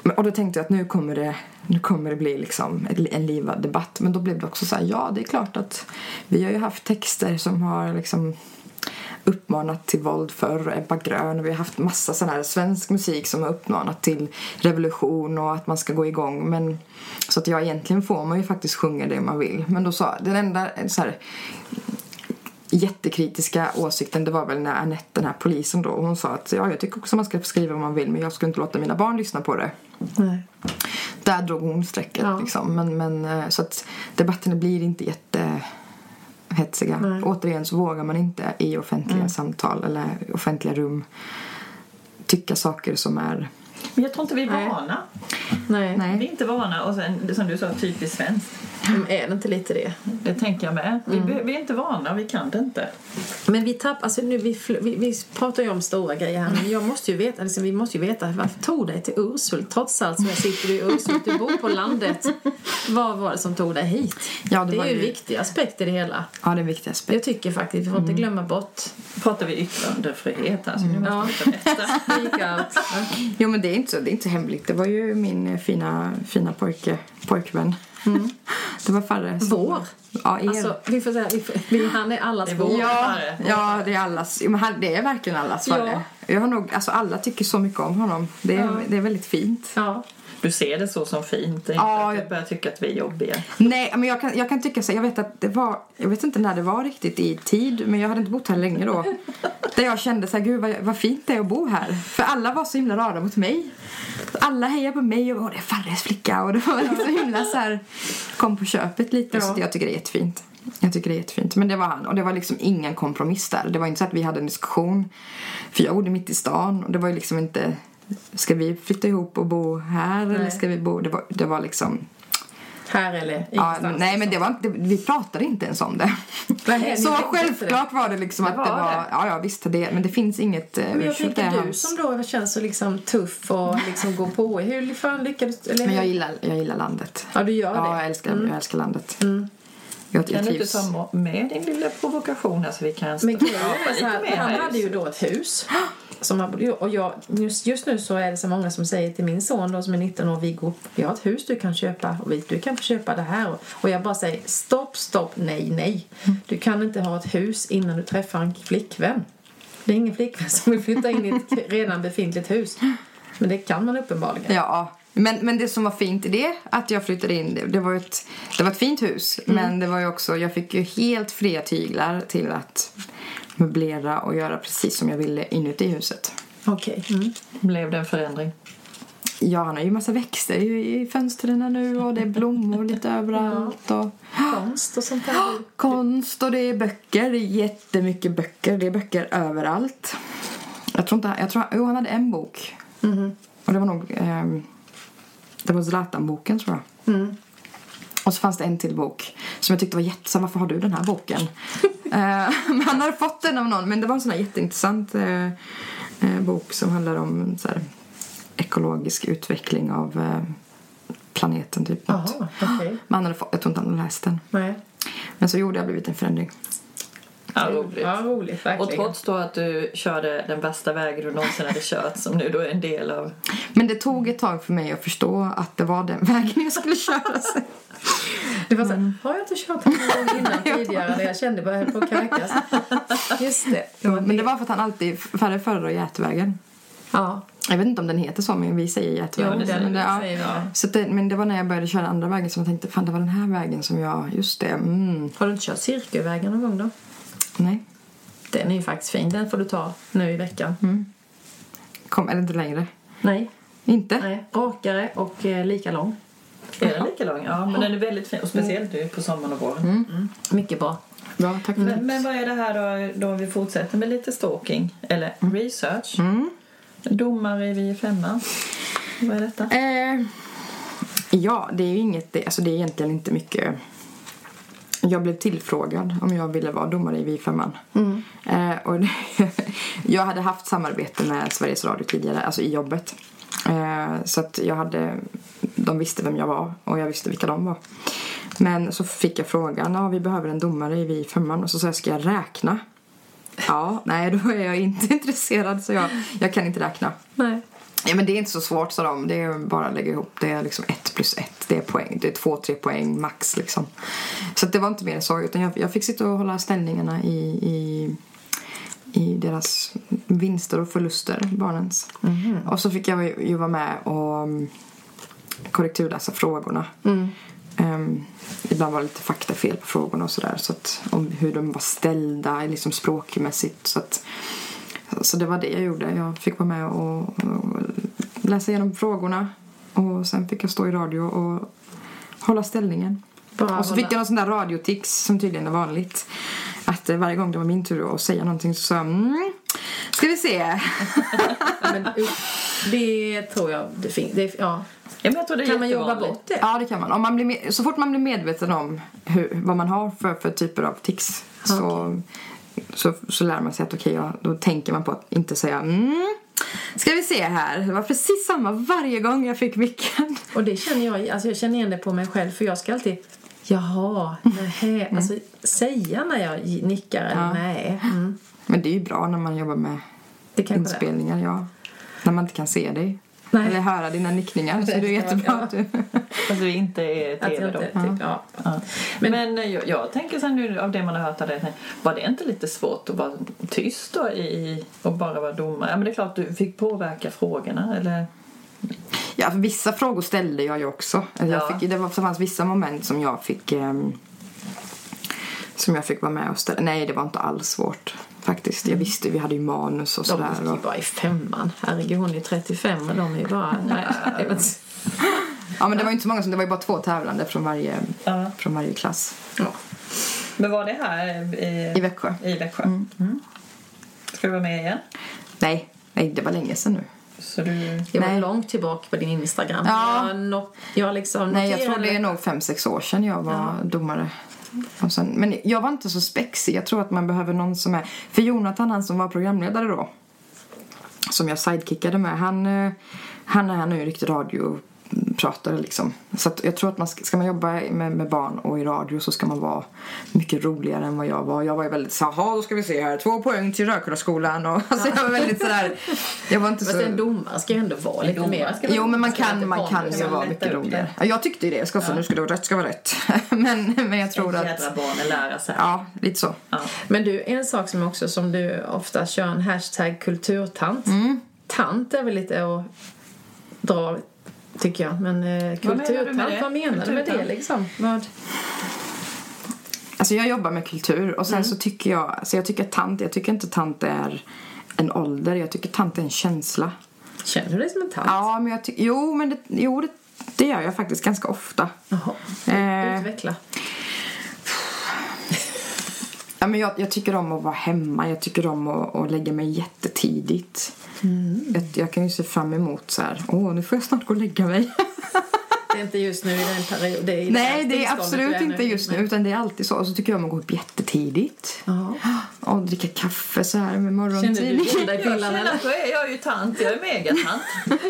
Men- och då tänkte jag att nu kommer det, nu kommer det bli liksom en livad debatt. Men då blev det också så här, ja det är klart att vi har ju haft texter som har liksom uppmanat till våld förr, Ebba Grön och vi har haft massa sån här svensk musik som har uppmanat till revolution och att man ska gå igång men så att jag egentligen får man ju faktiskt sjunga det man vill men då sa den enda så här jättekritiska åsikten det var väl när Annette, den här polisen då, hon sa att ja, jag tycker också man ska skriva vad man vill men jag skulle inte låta mina barn lyssna på det. Nej. Där drog hon strecket Ja. liksom. Men, men eh, så att debatterna blir inte jättehetsiga. Nej. Återigen så vågar man inte i offentliga Mm. samtal eller offentliga rum tycka saker som är... Men jag tror inte vi är Nej. vana. Nej. Nej. Vi är inte vana. Och sen, som du sa, typiskt svenskt. Men Är det inte lite det? Det tänker jag med. Vi, Mm. vi är inte vana, vi kan det inte. Men vi tappar, alltså nu, vi, vi, vi pratar ju om stora grejer här men jag måste ju veta, liksom, vi måste ju veta varför tog dig till Urshult? Trots allt så sitter du i Urshult, du bor på landet. Vad var det som tog dig hit? Ja, det det är ju en viktig aspekt i det hela. Ja, det är en viktig aspekt. Jag tycker faktiskt, vi får inte glömma bort Pratar vi yttrandefrihet här så nu måste Ja. vi berätta. <laughs> speak out. Jo, men det är inte så, det är inte så hemligt. Det var ju min eh, fina, fina pojke, pojkvän. <laughs> Det var som- Vår? Ja, er. Alltså, vi får säga, vi får, vi, han är allas vår. Ja, ja, det är allas. Men han, det är verkligen allas Ja. Farre. Jag har nog, alltså alla tycker så mycket om honom. Det är, Ja. det är väldigt fint. Ja. Du ser det så som fint. Det är Ja, inte att jag- börjar tycka att vi är jobbiga. Nej, men jag kan, jag kan tycka så. Jag vet att det var, jag vet inte när det var riktigt i tid, men jag hade inte bott här länge då. <laughs> Där jag kände så här, gud vad, vad fint det är att bo här. För alla var så himla rara mot mig. Alla hejade på mig och åh, det är Farres flicka och det var liksom himla så här, kom på köpet lite. Ja. Så jag tycker det är jättefint. Jag tycker det är jättefint. Men det var han. Och det var liksom ingen kompromiss där. Det var inte så att vi hade en diskussion. För jag bodde mitt i stan och det var ju liksom inte Ska vi flytta ihop och bo här eller Nej. ska vi bo... Det var, det var liksom... Här eller Ja, ingenstans. men, nej, men det var inte, vi pratade inte ens om det. Nej, <laughs> så självklart var det liksom Det att det var var... det. Ja, ja, visst. Det, men det finns inget... eh, Men jag det tänker du hans- som då känns så liksom tuff och liksom går på. Hur fan lyckades eller? Men jag gillar, jag gillar landet. Ja, du gör Ja, det. Mm. jag älskar, jag älskar landet. Jag, Kan jag du inte ta med din lilla provokation här så vi kan Men stå- grejen är så här, lite mer han hade ju då ett hus. <gasps> <gasps> Som han, och jag, just, just nu så är det så många som säger till min son då som är 19 år, Viggo, vi har ett hus du kan köpa och vi, du kan få köpa det här. Och jag bara säger stopp, stopp, nej, nej. Du kan inte ha ett hus innan du träffar en flickvän. Det är ingen flickvän som vill flytta in i ett <laughs> redan befintligt hus. Men det kan man uppenbarligen. Ja, Men, men det som var fint i det, att jag flyttade in, det, det var ett, det var ett fint hus. Men det var också, jag fick ju helt fria tyglar till att möblera och göra precis som jag ville inuti huset. Okej. Mm. Blev det en förändring? Ja, han har ju massa växter i, fönstren nu och det är blommor lite <laughs> överallt. Och Konst och sånt där. konst och det är böcker. Det är jättemycket böcker. Det är böcker överallt. Jag tror inte, jag tror, jo han hade en bok. Och det var nog, ehm, det var Zlatan-boken tror jag. Och så fanns det en till bok som jag tyckte var jättesam. Varför har du den här boken? <laughs> Eh, <laughs> men han hade fått den av någon. Men det var en sån här jätteintressant eh, eh, bok som handlar om så här, ekologisk utveckling av eh, planeten. Typ. Jaha, okej. Men han hade fått, jag tror inte han hade läst den. Nej. Men så gjorde jag blivit en förändring. Ja, roligt. Ja, roligt Och trots då att du körde den bästa vägen du någonsin hade kört som nu då är en del av... Men det tog ett tag för mig att förstå att det var den <laughs> vägen jag skulle köra. Det var så här, har jag inte kört gång innan <laughs> tidigare när jag kände jag höll på att kräkas? Just det. var Men det var för att han alltid färre föredrar Getvägen. Ja. Jag vet inte om den heter så, men vi säger Getvägen. Ja, det säger men, det, säger vi. Så det, men det var när jag började köra andra vägen som jag tänkte, fan det var den här vägen som jag, just det, mm, Har du inte kört Cirkelvägen någon gång då? nej. Den är ju faktiskt fin. Den får du ta nu i veckan. Kom, är det inte längre? Nej. Inte? Nej. Rakare och eh, lika lång. Är den lika lång? Ja, men den är väldigt fin. Och speciellt nu på sommaren och våren. Mycket bra. Bra, tack för. Men, men vad är det här då, då vi fortsätter med lite stalking? Eller research? Mm. Domare i vi femman. Vad är detta? Eh, ja, det är ju inget, det, alltså det är egentligen inte mycket. Jag blev tillfrågad om jag ville vara domare i Vi5. Mm. Eh, och <laughs> jag hade haft samarbete med Sveriges Radio tidigare, alltså i jobbet. Eh, så att jag hade, de visste vem jag var och jag visste vilka de var. Men så fick jag frågan, ja vi behöver en domare i Vi5 och så sa jag, ska jag räkna? Ja, nej då är jag inte <laughs> intresserad så jag, jag kan inte räkna. Nej. Ja, men det är inte så svårt, sa de. Det är bara att lägga ihop. Det är liksom ett plus ett. Det är poäng. Det är två, tre poäng max liksom. Så det var inte mer så. Utan jag, jag fick sitta och hålla ställningarna i, i, i deras vinster och förluster, barnens. Och så fick jag ju vara med och korrekturläsa frågorna. Um, ibland var det lite faktafel på frågorna och sådär. Så att, om hur de var ställda liksom språkmässigt. Så att, så det var det jag gjorde. Jag fick vara med och, och läsa igenom frågorna. Och sen fick jag stå i radio och hålla ställningen. Bara och så fick jag någon sån där radiotics som tydligen är vanligt. Att eh, varje gång det var min tur att säga någonting så sa jag mm, ska vi se. Men, det tror jag det finns. Det, ja. Ja, men jag tror det Kan man jobba bort det? Ja, det kan man. Om man blir, med- så fort man blir medveten om hur, vad man har för, för typer av tics så, så, så lär man sig att okej, ja, då tänker man på att inte säga mm, ska vi se här. Det var precis samma varje gång jag fick micken. Och det känner jag, alltså jag känner igen det på mig själv för jag ska alltid Jaha, nej, alltså säga när jag nickar eller Ja. nej. Mm. Men det är ju bra när man jobbar med Det kanske det inspelningar, ja. När man inte kan se dig. Nej. Eller höra dina nickningar. Så det är Ja. jättebra att du... <laughs> Fast du inte är tv då. typ, ja. Ja. Men- Men, jag, jag tänker sen nu av det man har hört av det, var det inte lite svårt att vara tyst då i, och bara vara domare? Ja, men det är klart du fick påverka frågorna eller? Ja, för vissa frågor ställde jag ju också. Alltså, Ja. Jag fick, det var, det fanns vissa moment som jag fick ehm, som jag fick vara med och ställa. Nej, det var inte alls svårt faktiskt. Jag visste, vi hade ju manus och De sådär. gick ju bara i femman. Herregud, hon är ju 35 och de är ju bara... <laughs> Nej, ja, men det var ju inte så många som, det var ju bara två tävlande från varje, Ja. från varje klass ja. Men var det här i, i Växjö. i Växjö? Mm. Ska du vara med igen? Nej, nej, det var länge sedan nu. Så du... Jag var Nej. långt tillbaka på din Instagram. Ja. Jag, no, jag liksom Nej, jag tror det är nog fem, sex år sedan jag var domare. Och sen, men jag var inte så spexig. Jag tror att man behöver någon som är... För Jonathan, han som var programledare då, som jag sidekickade med, han, eh, han är nu en riktig radiopratare liksom. Så att jag tror att man ska, ska man jobba med, med barn och i radio så ska man vara mycket roligare än vad jag var. Jag var ju väldigt så här, "Jaha, då ska vi se här, två poäng till Rökullaskolan och <laughs> alltså jag var väldigt sådär, jag var inte så... en domare ska ju ändå vara lite mer... Jo, men man kan, man kan ju vara mycket roligare. Ja, jag tyckte ju det. Jag ska få, nu ska det vara rätt ska vara rätt. <laughs> men, men jag tror att... Jädra barnen lära sig. Ja, lite så. Ja. Men du, en sak som också som du ofta kör en hashtag kulturtant. Mm. Tant är väl lite att dra tycker jag. Men eh, Vad menar du med kulturtant, det? vad menar du med det liksom? Vad? Alltså jag jobbar med kultur och sen Mm. så tycker jag, alltså jag tycker tant, jag tycker inte tant är en ålder, jag tycker tant är en känsla. Känner du dig som en tant? Ja, men jag tycker, jo men det, jo, det, det gör jag faktiskt ganska ofta. Jaha. Eh. Utveckla. Ja, men jag, jag tycker om att vara hemma, jag tycker om att, att lägga mig jättetidigt. Mm. Jag, jag kan ju se fram emot så här, åh nu får jag snart gå och lägga mig. <laughs> Det är inte just nu i den period. Det är Nej, det är absolut inte just nu utan det är alltid så. Och så tycker jag om att gå upp jättetidigt. Ja. Och dricka kaffe så här med Känner morgontidning. du dig <laughs> Jag känner att då är jag ju tant, jag är megatant. <laughs>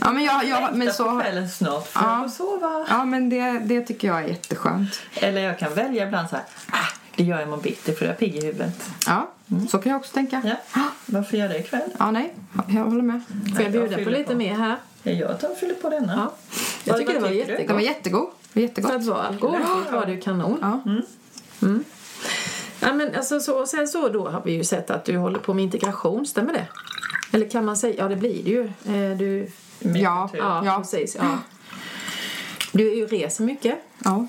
Ja, men jag, jag, men Längtar på så, kvällen snart för Ja. att sova. ja, men det, det tycker jag är jätteskönt. Eller jag kan välja ibland så här, ah, det gör jag imorgon bitti för jag är pigg i huvudet. Ja, så kan jag också tänka. Ja. Varför gör jag det ikväll? Ja, nej, jag håller med. Får jag bjuda på lite på. mer här? Jag tar och fyller på denna. Ja. Jag Vad- tycker det var du? Den var jättegod. Det var jättegott. För att vara alkoholfritt var det ju kanon. Ja. Ja, men alltså, så, och sen så då har vi ju sett att du håller på med integration, stämmer det? Eller kan man säga, ja det blir det ju. Eh, Du, Ja. ja, Ja. precis. Ja. Du är ju reser mycket. Ja.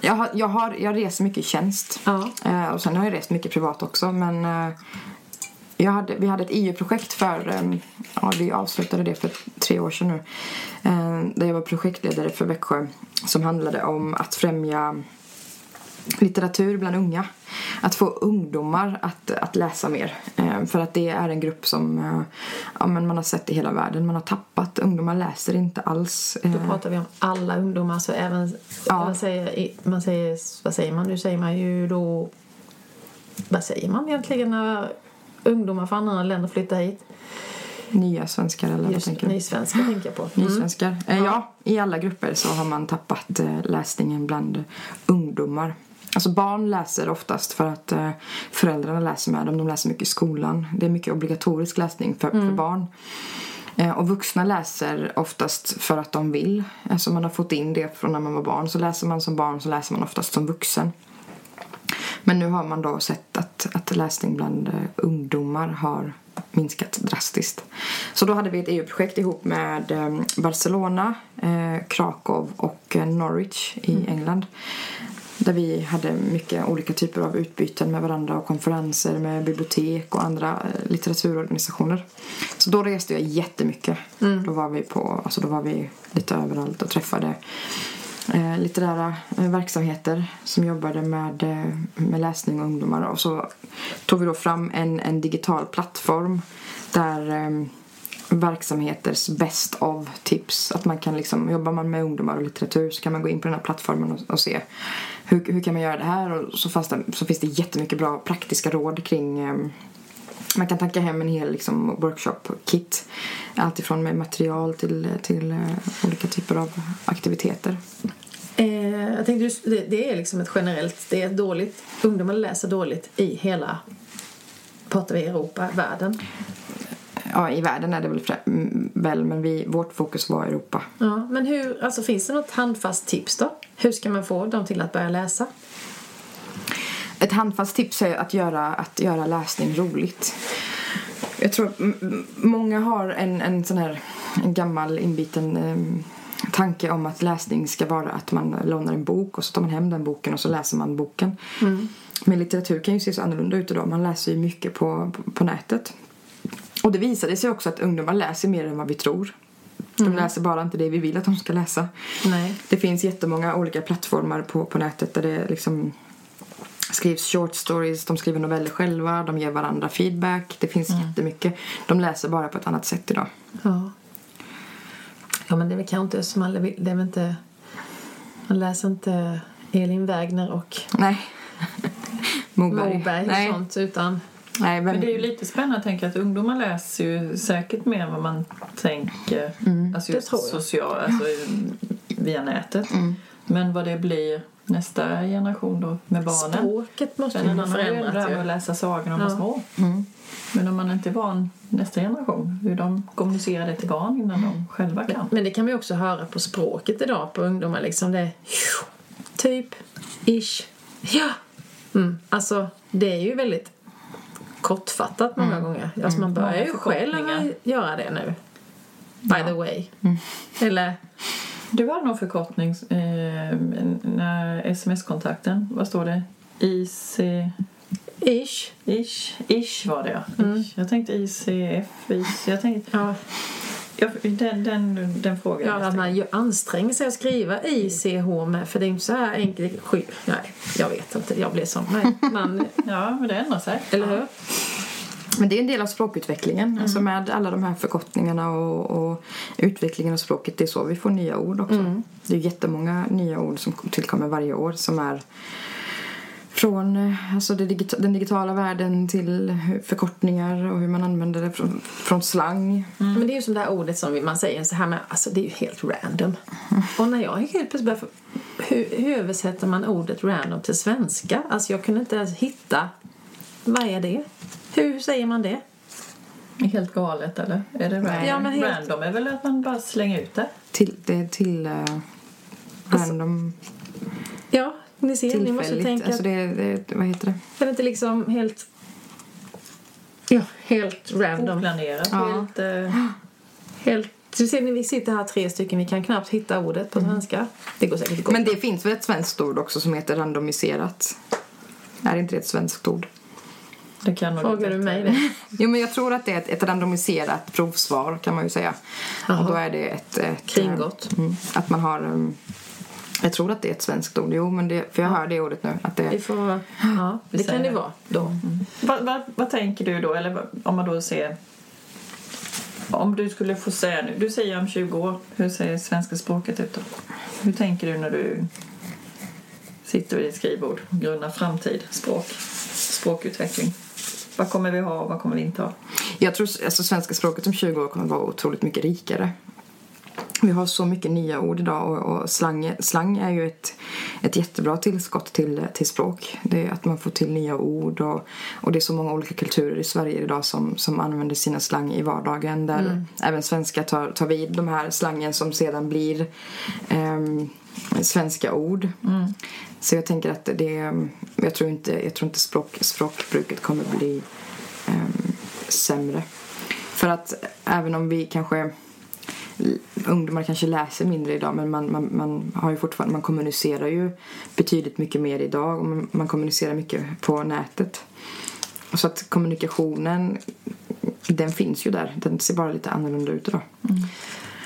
Jag, har, jag, har, jag reser mycket i tjänst. Ja. Eh, och sen har jag rest mycket privat också. Men eh, jag hade, vi hade ett EU-projekt för, eh, ja vi avslutade det för tre år sedan nu. Eh, där jag var projektledare för Växjö. Som handlade om att främja litteratur bland unga. Att få ungdomar att, att läsa mer. Eh, för att det är en grupp som eh, ja, men man har sett i hela världen. Man har tappat. Ungdomar läser inte alls. Då Eh, pratar vi om alla ungdomar, så även, Ja. man säger, man säger, vad säger man? Nu säger man ju då, vad säger man egentligen när ungdomar från andra länder flyttar hit? nya svenskar eller vad Just tänker du? nysvenskar tänker jag på. Mm. Nysvenskar. Eh, ja, i alla grupper så har man tappat eh, läsningen bland ungdomar. Alltså barn läser oftast för att eh, föräldrarna läser med dem. De läser mycket i skolan. Det är mycket obligatorisk läsning för, för barn. Eh, och vuxna läser oftast för att de vill. Alltså man har fått in det från när man var barn. Så läser man som barn så läser man oftast som vuxen. Men nu har man då sett att, att läsning bland eh, ungdomar har minskat drastiskt. Så då hade vi ett EU-projekt ihop med eh, Barcelona, eh, Krakow och eh, Norwich i England. Där vi hade mycket olika typer av utbyten med varandra och konferenser med bibliotek och andra eh, litteraturorganisationer. Så då reste jag jättemycket. Då, var vi på, alltså då var vi lite överallt och träffade eh, litterära eh, verksamheter som jobbade med, eh, med läsning och ungdomar. Och så tog vi då fram en, en digital plattform där eh, verksamheters best of tips. Att man kan liksom, jobbar man med ungdomar och litteratur så kan man gå in på den här plattformen och, och se hur, hur kan man göra det här och så, fanns det, så finns det jättemycket bra praktiska råd kring eh, man kan tanka hem en hel liksom, workshop-kit. Alltifrån med material till, till eh, olika typer av aktiviteter. Eh, jag tänkte, det, det är liksom ett generellt, det är dåligt, ungdomar läser dåligt i hela, pratar vi Europa, världen. Ja, i världen är det väl, mm, väl men vi, vårt fokus var Europa. Ja, men hur, alltså finns det något handfast tips då? Hur ska man få dem till att börja läsa? Ett handfast tips är att göra, att göra läsning roligt. Jag tror många har en, en sån här en gammal inbiten em, tanke om att läsning ska vara att man lånar en bok och så tar man hem den boken och så läser man boken. Men litteratur kan ju se så annorlunda ut idag. Man läser ju mycket på, på, på nätet. Och det visade sig också att ungdomar läser mer än vad vi tror. De läser bara inte det vi vill att de ska läsa. Nej. Det finns jättemånga olika plattformar på, på nätet där det liksom skrivs short stories, de skriver noveller själva, de ger varandra feedback. Det finns jättemycket. De läser bara på ett annat sätt idag. Ja. Ja, men det är väl kanske inte som alla vill, det är väl inte, man läser inte Elin Wägner och Nej. <laughs> Moberg. Moberg och Nej. sånt utan Nej, men, det är ju lite spännande att tänka att ungdomar läser ju säkert mer än vad man tänker. Alltså Det just social, alltså via nätet. Men vad det blir nästa generation då med barnen. språket måste ju ha det det förändrats här med att läsa sagor när de Ja. var små. Mm. Men om man inte är van nästa generation, hur de kommunicerar det till barn innan de själva kan. Men det kan vi också höra på språket idag på ungdomar liksom det är typ, ish, ja. Mm. Alltså det är ju väldigt kortfattat många gånger. Alltså man börjar ju själv göra det nu. by the way. Eller, Du hade någon förkortning, eh, sms-kontakten, vad står det? IC... ish. Ish, ish var det ja. Ish. Jag tänkte ICF, ish. Jag tänkte, Ja, den, den, den frågan. ja, att man ju anstränger sig att skriva ICH med, för det är inte så här enkelt. Sky. Nej, jag vet inte. Jag blir sån. Nej, man, <laughs> Ja, men det ändrar sig. eller hur? Men det är en del av språkutvecklingen. Alltså med alla de här förkortningarna och, och utvecklingen av språket. Det är så vi får nya ord också. Det är jättemånga nya ord som tillkommer varje år som är från eh, alltså det digita- den digitala världen till förkortningar och hur man använder det från, från slang. Men det är ju som det här ordet som man säger så här med, alltså det är ju helt random. Och när jag helt plötsligt började, hur, hur översätter man ordet random till svenska? Alltså jag kunde inte ens hitta, vad är det? Hur säger man det? Helt galet eller? Är det random? Ja, men helt- Random är väl att man bara slänger ut det? Till, det är till uh, random, Ja, ni ser, ni måste tillfälligt. tänka, Alltså det, det, vad heter det? är det inte liksom helt, ja, helt random? Oplanerat, Ja. helt... Eh, Helt, du ser, vi sitter här tre stycken, vi kan knappt hitta ordet på svenska. Det går säkert att Men det finns väl ett svenskt ord också som heter randomiserat? Är inte det ett svenskt ord? det kan nog Frågar du mig det? Jo, men jag tror att det är ett, ett randomiserat provsvar kan man ju säga. Jaha. Och då är det ett... ett Kringgått. Mm, att man har... um, jag tror att det är ett svenskt ord. Jo, men det, för jag hör det ordet nu. Att Vi det, får, ja, det Vi kan det det. vara då. Vad, vad, vad tänker du då? Eller om man då ser... Om du skulle få säga nu, du säger om 20 år, hur ser svenska språket ut då? Hur tänker du när du sitter vid ditt skrivbord och grundar framtid, språk, språkutveckling? Vad kommer vi ha och vad kommer vi inte ha? jag tror alltså, svenska språket om 20 år kommer vara otroligt mycket rikare. <laughs> Vi har så mycket nya ord idag och, och slang, slang är ju ett, ett jättebra tillskott till, till språk. Det är att man får till nya ord och, och det är så många olika kulturer i Sverige idag som, som använder sina slang i vardagen där även svenskar tar, tar vid de här slangen som sedan blir ehm, svenska ord. Så jag tänker att det, jag tror inte, jag tror inte språk, språkbruket kommer bli ehm, sämre. För att även om vi kanske ungdomar kanske läser mindre idag men man, man, man har ju fortfarande man kommunicerar ju betydligt mycket mer idag och man, man kommunicerar mycket på nätet. Så att kommunikationen den finns ju där. Den ser bara lite annorlunda ut idag.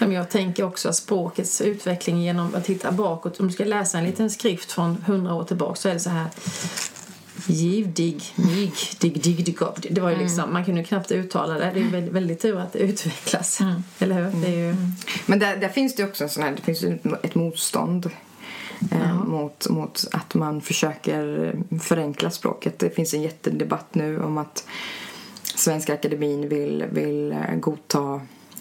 Mm. jag tänker också att språkets utveckling genom att titta bakåt. Om du ska läsa en liten skrift från hundra år tillbaka så är det så här Giv, dig, mig, dig, dig, dig. Det var ju liksom, man kunde knappt uttala det. Det är väldigt, väldigt tur att det utvecklas. Eller hur? Det är ju, Men där, där finns det ju också en sån här, det finns ett motstånd eh, mot, mot att man försöker förenkla språket. Det finns en jättedebatt nu om att Svenska Akademin vill, vill eh, godta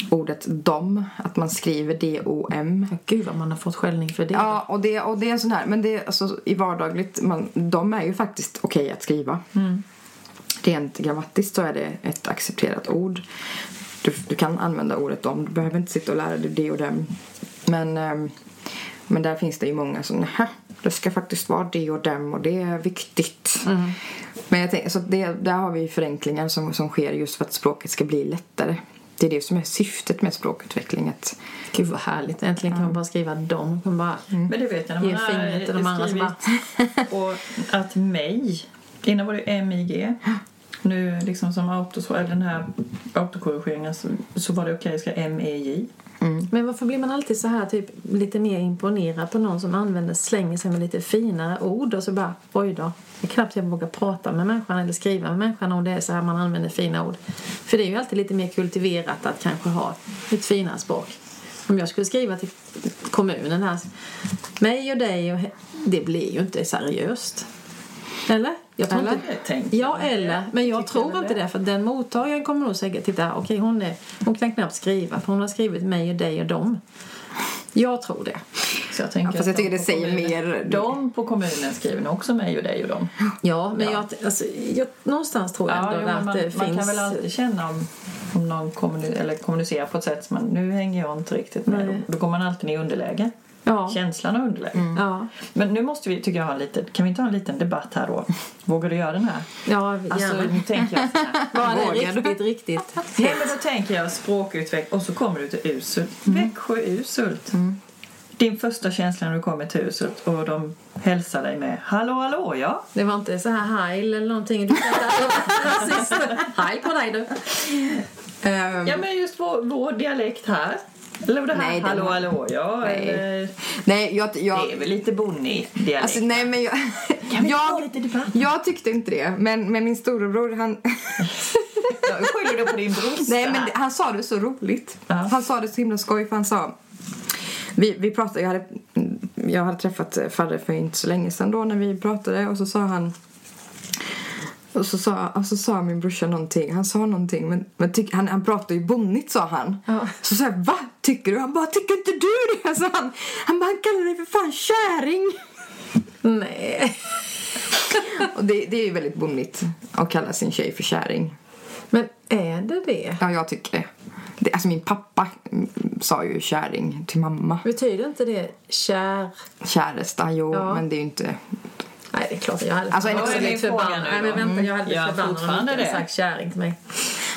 ordet dom, att man skriver D-O-M. gud vad man har fått skällning för det. Ja, och det, och det är sån här, men det är alltså i vardagligt, man, de är ju faktiskt okej att skriva. Rent grammatiskt så är det ett accepterat ord. Du, du kan använda ordet dom, du behöver inte sitta och lära dig det och dem. Men, ehm, men där finns det ju många som, nähä, det ska faktiskt vara det och dem och det är viktigt. Men jag tänker, så det, där har vi förenklingar som, som sker just för att språket ska bli lättare. Det är det som är syftet med språkutveckling. Att, Gud vad härligt. Äntligen kan man bara skriva dem. Kan bara, Men det vet jag när man har fingret de andra som skrivit <laughs> och att mig, innan var det MIG. Nu liksom som autos, eller den här autokorrigeringen så, så var det okej att skriva MEJ. Mm. Men varför blir man alltid så här typ lite mer imponerad på någon som använder slänger sig med lite finare ord och så bara oj då. Det är knappt jag vågar prata med människan eller skriva med människan om det är så här man använder fina ord. För det är ju alltid lite mer kultiverat att kanske ha ett finare språk. Om jag skulle skriva till kommunen här mig och dig och det blir ju inte seriöst. Eller? Jag tror Eller? inte Det tänkte Ja, eller. Men jag Tycker tror inte det. det. För den mottagaren kommer nog säga titta, okej hon, är, hon kan knappt skriva för hon har skrivit mig och dig och dem. Jag tror det. Så jag tänker Ja, fast jag att de tycker det på säger kommunen- mer- De på kommunen skriver nog också mig och dig och dem. Ja, men Ja. Jag, alltså, jag, någonstans tror jag Ja, ändå jo, att man, det man finns... kan väl alltid känna om, om någon kommuni- eller kommunicerar på ett sätt som man, nu hänger jag inte riktigt med. Då, då går man alltid i underläge. Ja. Känslan av underläge. Ja, Men nu måste vi, tycker jag, ha en liten, kan vi inte ha en liten debatt här då? Vågar du göra den här? ja Alltså, gärna. nu tänker jag så här. <laughs> Var det riktigt, riktigt Nej, men då tänker jag språkutveckling och så kommer du till Usult. Växjö Usult. Din första känsla när du kommer till Usult och de hälsar dig med Hallå, hallå, ja. Det var inte så här heil eller någonting. Du <laughs> Heil på dig du. Ehm, Ja, men just vår, vår dialekt här. Eller det här Nej, Hallå, har- hallå, ja. Nej. Eller, nej, jag, jag, det är väl lite bonnig dialekt. Alltså, nej, men jag, Kan vi jag, lite debatt? jag tyckte inte det. Men, men min storebror, han, Jag skyller det på din brorsa. nej, men han sa det så roligt. Ja. Han sa det så himla skoj, för han sa... Vi, vi pratade, jag hade, jag hade träffat Farre för inte så länge sedan då när vi pratade och så sa han... Och så sa, och så sa min brorsa någonting. Han sa någonting, men, men tyck, han, han pratade ju bonnigt sa han. Ja. Så sa jag, va? Tycker du? Han bara, tycker inte du det? <laughs> Så han, han bara, han kallar dig för fan käring. Nej. <laughs> Och det, det är ju väldigt bonnigt att kalla sin tjej för käring. Men är det det? Ja, jag tycker det. det alltså min pappa mm, sa ju käring till mamma. Betyder inte det kär? Käresta, jo, Ja. men det är ju inte... Nej, det är klart. Jag hade Alltså, en jag hade extra blivit fråga förbannad. Nej, men vänta, jag hade blivit Ja, förbannad om inte sagt kärring till mig.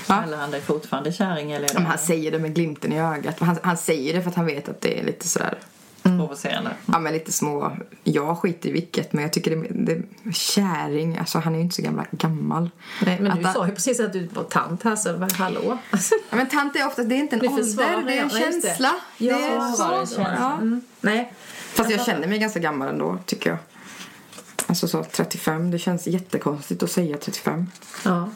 Va? Eller han är fortfarande kärring eller Men han säger det med glimten i ögat. Han, han säger det för att han vet att det är lite sådär... provocerande? Ja, men lite små... Jag skiter i vilket, men jag tycker det... det käring, alltså han är ju inte så gamla, gammal. Nej, men Att du han- sa ju precis att du var tant här, så vad- hallå? Alltså, Ja, men tant är ofta, det är inte en ålder, det är en känsla. Ja, det är så det, var det. Ja. Mm. Nej. Fast jag känner mig ganska gammal ändå, tycker jag. Alltså så 35, det känns jättekonstigt att säga 35. Ja.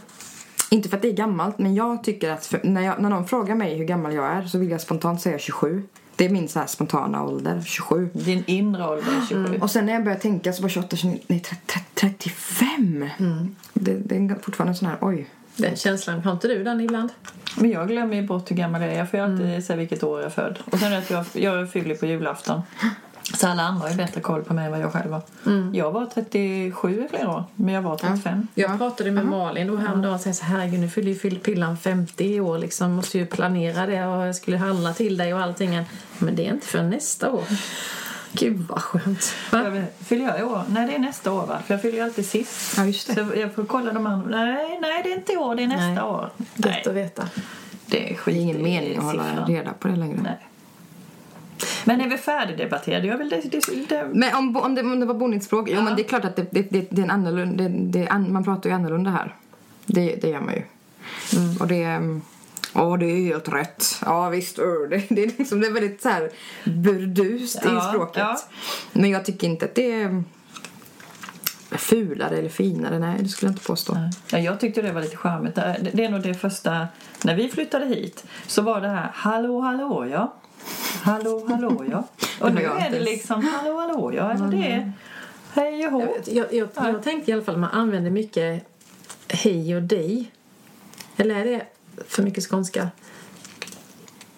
Inte för att det är gammalt, men jag tycker att för, när, jag, när någon frågar mig hur gammal jag är så vill jag spontant säga 27. Det är min så här spontana ålder, 27. Din inre ålder är 27. Och sen när jag börjar tänka så bara 28, 29, nej 30, 35! Det, det är fortfarande en sån här, oj. Den känslan, har inte du den ibland? Men jag glömmer ju bort hur gammal jag är. Jag får ju alltid säga vilket år jag är född. Och sen att jag, jag fyller på julafton. Så alla andra har ju bättre koll på mig än vad jag själv var. Jag var 37 i flera år, men jag var 35. Jag pratade med Malin då häromdagen och sa så här, herregud nu fyller ju Pillan 50 i år liksom, måste ju planera det och jag skulle handla till dig och allting. Men det är inte för nästa år. Gud vad skönt. Va? Fyller jag i år? Nej, det är nästa år va? För jag fyller ju alltid sist. Ja, just det. Så jag får kolla de andra. Nej, nej det är inte i år, det är nästa Nej. år. Gött att veta. det är skit Det är ingen mening att hålla reda på det längre. Nej. Men är vi färdigdebatterade? Jag vill det, det, det, Men om, om, det, om det var bonnigt språk, jo men det är klart att det, det, det, det är en annorlunda, det, an, man pratar ju annorlunda här. Det, det gör man ju. Och det... mm, Ja, det är helt rätt. Ja, visst. Det, <laughs> det, är, liksom, det är väldigt så här burdust i Ja, språket. ja. Men jag tycker inte att det är fulare eller finare. Nej, det skulle jag inte påstå. Ja, jag tyckte det var lite charmigt. Det det är nog det första... När vi flyttade hit så var det här Hallå, hallå, ja. Hallå, hallå, ja. <laughs> Och nu jag är det liksom Hallå, hallå, ja. Eller det är Hej och Jag, hå. vet, jag, jag, jag tänkte i alla fall att man använder mycket hej och dig. Eller är det för mycket skånska?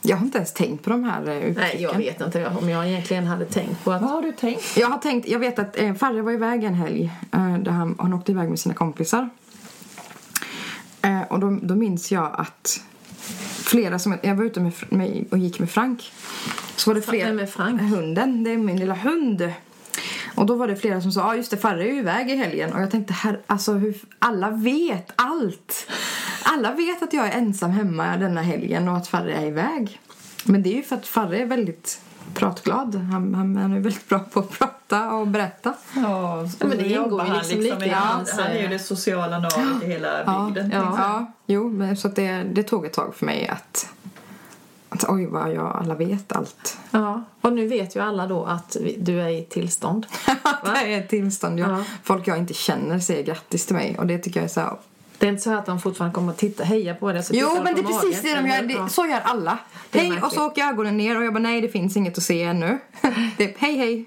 Jag har inte ens tänkt på de här eh, uttrycken. Nej, jag vet inte om jag egentligen hade tänkt på att... Vad har du tänkt? Jag har tänkt, jag vet att eh, Farre var iväg en helg eh, där han, han åkte iväg med sina kompisar. Eh, och då, då minns jag att flera som, jag var ute med, med, och gick med Frank. Så var det flera, Vem är Frank? Hunden, det är min lilla hund. Och då var det flera som sa, ja ah, just det, Farre är ju iväg i helgen. Och jag tänkte, här, alltså hur, alla vet allt. Alla vet att jag är ensam hemma denna helgen och att Farre är iväg. Men det är ju för att Farre är väldigt pratglad. Han, han, han är väldigt bra på att prata och berätta. Ja, och men det ingår ju han liksom lite i i- han, hans, han är ju eh, det sociala navet i hela bygden. ja. jag. Ja, jo, så det, det tog ett tag för mig att, att oj vad jag alla vet allt. Ja, och nu vet ju alla då att du är i tillstånd. <laughs> det är ett tillstånd. Jag, Ja. Folk jag inte känner säger grattis till mig och det tycker jag är så här, Det är inte så att de fortfarande kommer att titta heja på det. Så Jo, men det är precis det de gör. Det, ja. så gör alla. Hej, och så åker ögonen ner och jag bara nej det finns inget att se ännu. <laughs> det är, hej hej.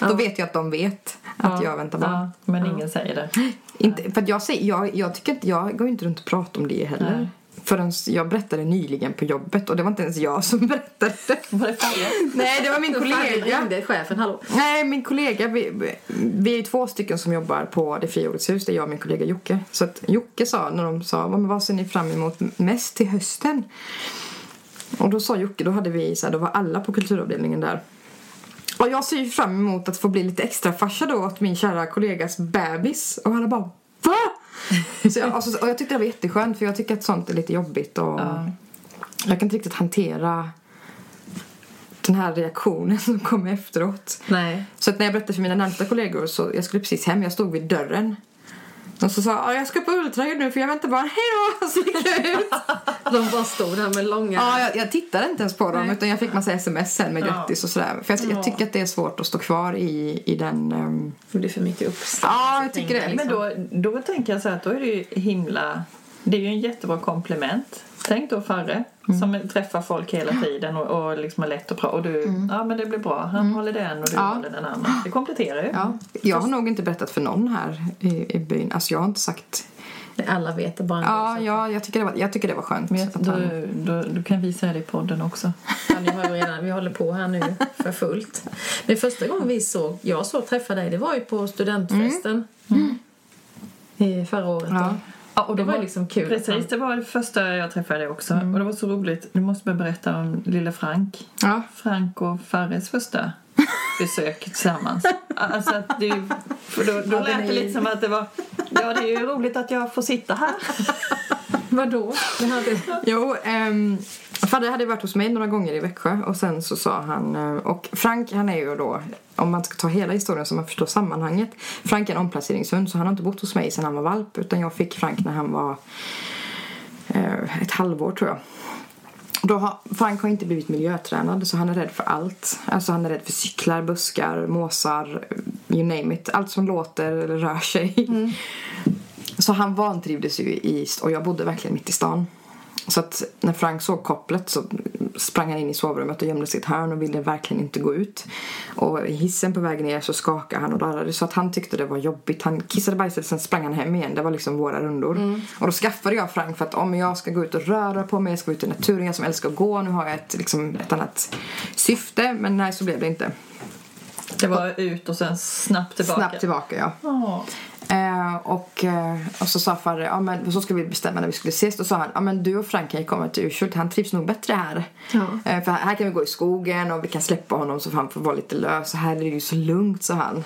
Då vet jag att de vet att jag väntar barn. Ja, men ingen säger det. Inte, för jag, säger, jag, jag, tycker inte, jag går inte runt och pratar om det heller. Nej. Förrän jag berättade nyligen på jobbet och det var inte ens jag som <laughs> berättade. Var det Farre? Nej, det var min <laughs> Fanny kollega. ringde chefen, hallå. Nej, min kollega. Vi, vi- är två stycken som jobbar på det fria ordets hus. Det är jag och min kollega Jocke. Så att Jocke sa när de sa "Vad- men vad ser ni fram emot mest till hösten? Och då sa Jocke, då hade vi så här, då var alla på kulturavdelningen där. Och jag ser ju fram emot att få bli lite extra farsa då åt min kära kollegas bebis. Och han bara VA? Så jag, och, så, och jag tyckte det var jätteskönt för jag tycker att sånt är lite jobbigt och jag kan inte riktigt hantera den här reaktionen <laughs> som kommer efteråt. Nej. Så att när jag berättade för mina närmsta kollegor så jag skulle precis hem, jag stod vid dörren. Och så sa jag, jag ska på ultraljud nu för jag väntar bara, hej då! Så gick jag ut. De bara stod där med långa... Ja, jag, jag tittade inte ens på dem utan jag fick massa sms sen med grattis och sådär. För jag, jag tycker att det är svårt att stå kvar i, i den... Um... Det blir för mycket uppstånd. Ja, jag tycker det. Men då, då tänker jag så här att då är det ju himla... Det är ju en jättebra komplement. Tänk då Farre som träffar folk hela tiden och, och liksom har lätt att prata. Och du, ja men det blir bra. Han håller den och du Ja. håller den andra. Det kompletterar ju. Ja, jag har nog inte berättat för någon här i, i byn. Alltså jag har inte sagt... Alla vet det bara Ja, ja jag, tycker det var, jag tycker det var skönt. Men jag, då, då, då kan vi säga det i podden också. så. Ja, ni hör ju redan, vi håller på här nu för fullt. Men första gången vi såg, jag såg träffa dig, det var ju på studentfesten. I förra året. Ja. Ja, och Det var ju liksom kul. Precis, det var det första jag träffade också. Och det var så roligt. Du måste börja berätta om lille Frank. Ja. Frank och Farres första besök tillsammans. <laughs> Alltså att det, för då, då lät är det lite som att det var Ja, det är ju roligt att jag får sitta här. <laughs> <laughs> Vadå? Det hade... Jo, ehm, Fadde hade varit hos mig några gånger i Växjö och sen så sa han, eh, och Frank han är ju då, om man ska ta hela historien så man förstår sammanhanget. Frank är en omplaceringshund så han har inte bott hos mig sedan han var valp utan jag fick Frank när han var eh, ett halvår tror jag. Då har, Frank har inte blivit miljötränad så han är rädd för allt. Alltså han är rädd för cyklar, buskar, måsar, you name it. Allt som låter eller rör sig. Så han vantrivdes ju i, och jag bodde verkligen mitt i stan. Så att när Frank såg kopplet så sprang han in i sovrummet och gömde ett hörn och ville verkligen inte gå ut. Och i hissen på vägen ner så skakade han och darrade så att han tyckte det var jobbigt. Han kissade bajsade sen sprang han hem igen. Det var liksom våra rundor. Och då skaffade jag Frank för att om jag ska gå ut och röra på mig, jag ska gå ut i naturen, jag som älskar att gå. Nu har jag ett, liksom, ett annat syfte. Men nej, så blev det inte. Det var ut och sen snabbt tillbaka. Snabbt tillbaka, ja. Ja. Eh, och, eh, och så sa Farre, ja men så ska vi bestämma när vi skulle ses. Då sa han, ja men du och Frank kan ju komma till Urshult, han trivs nog bättre här. Ja. Eh, för här kan vi gå i skogen och vi kan släppa honom så han får vara lite lös. Så här är det ju så lugnt, sa han.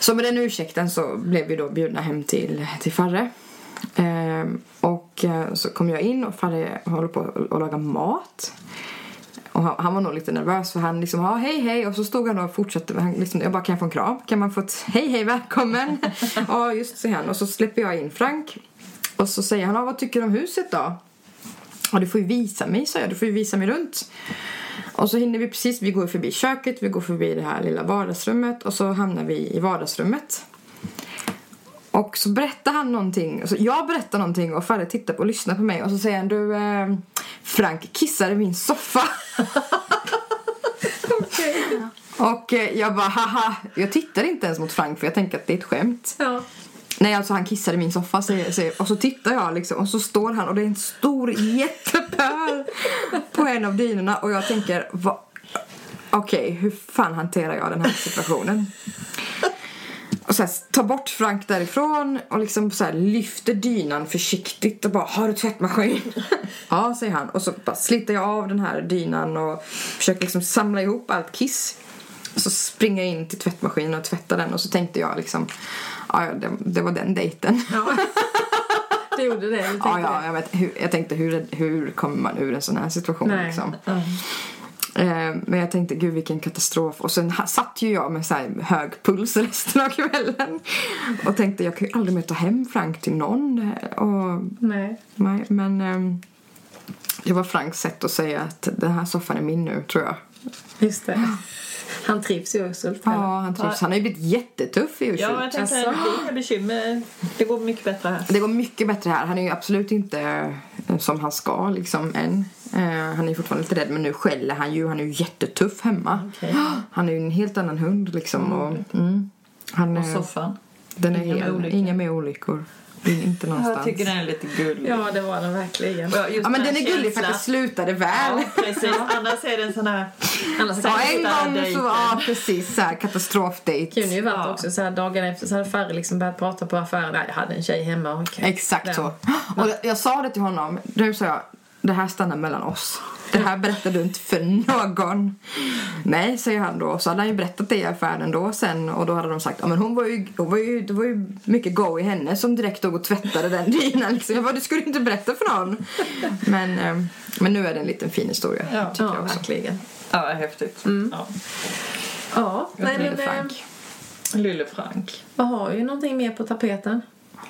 Så med den ursäkten så blev vi då bjudna hem till, till Farre. Eh, och eh, så kom jag in och Farre håller på att laga mat. Och han, han var nog lite nervös för han liksom, ja hej hej och så stod han och fortsatte. Han liksom, jag bara, kan jag få en kram? Kan man få ett <laughs> hej hej välkommen? <laughs> ja just säger han. Och så släpper jag in Frank. Och så säger han, ja, vad tycker du om huset då? Ja du får ju visa mig, sa jag. Du får ju visa mig runt. Och så hinner vi precis, vi går förbi köket, vi går förbi det här lilla vardagsrummet och så hamnar vi i vardagsrummet. Och så berättar han någonting, alltså jag berättar någonting och Farre tittar på och lyssnar på mig och så säger han du eh, Frank kissar i min soffa. <laughs> Och eh, jag bara haha, jag tittar inte ens mot Frank för jag tänker att det är ett skämt. Ja. Nej, alltså han kissade i min soffa säger, säger, och så tittar jag liksom och så står han och det är en stor jättepöl på en av dynorna och jag tänker vad Okej, hur fan hanterar jag den här situationen? Och så här, tar bort Frank därifrån och liksom så här, lyfter dynan försiktigt och bara Har du tvättmaskin? <laughs> ja, säger han. Och så bara sliter jag av den här dynan och försöker liksom samla ihop allt kiss. Och så springer jag in till tvättmaskinen och tvättar den och så tänkte jag liksom Ja, det, det var den dejten. <laughs> ja. Det gjorde det. Ja, ja, jag, vet, hur, jag tänkte hur, hur kommer man ur en sån här situation Nej. liksom. Eh, men jag tänkte gud vilken katastrof. Och sen satt ju jag med så här hög puls resten av kvällen. Och tänkte jag kan ju aldrig mer ta hem Frank till någon. Och, Nej. nej, men ehm, det var Franks sätt att säga att den här soffan är min nu tror jag. Just det. Han trivs ju också. Ulf, Ja, han trivs. Han har ju blivit jättetuff i Ja, Urshult. jag tänkte Alltså. det är bekymmer. Det går mycket bättre här. Det går mycket bättre här. Han är ju absolut inte eh, som han ska liksom än. Eh, han är fortfarande lite rädd men nu skäller han ju. Han är ju jättetuff hemma. Okej. <gasps> Han är ju en helt annan hund liksom. Och, mm, han, Och är- soffan. den är inga hel, inga mer olyckor. Inte någonstans. Jag tycker den är lite gullig. Ja, det var den verkligen. Ja, just Ja men här den är gullig för att det slutade väl. Ja, precis. Annars är det en sån här... Annars Ja, hade en gång dejten. så, ja precis, så här, katastrofdejt. kunde ju varit Ja. också så här dagarna efter så hade Farre liksom börjat prata på affären. Nej, Jag hade en tjej hemma. Och... Exakt Ja. så. Och jag, jag sa det till honom, nu sa jag, det här stannar mellan oss. Det här berättar du inte för någon. Nej, säger han då. Så hade han ju berättat det i affären då sen och då hade de sagt ja men hon var ju, hon var ju, det var ju mycket go i henne som direkt dog och tvättade den dynan. Liksom. Jag bara, du skulle inte berätta för någon. Men, eh, men nu är det en liten fin historia. Ja. tycker Ja, jag också. verkligen. Ja, häftigt. Ja. Ja, nej, Lille men, Frank. Lille Frank. vad har vi någonting mer på tapeten?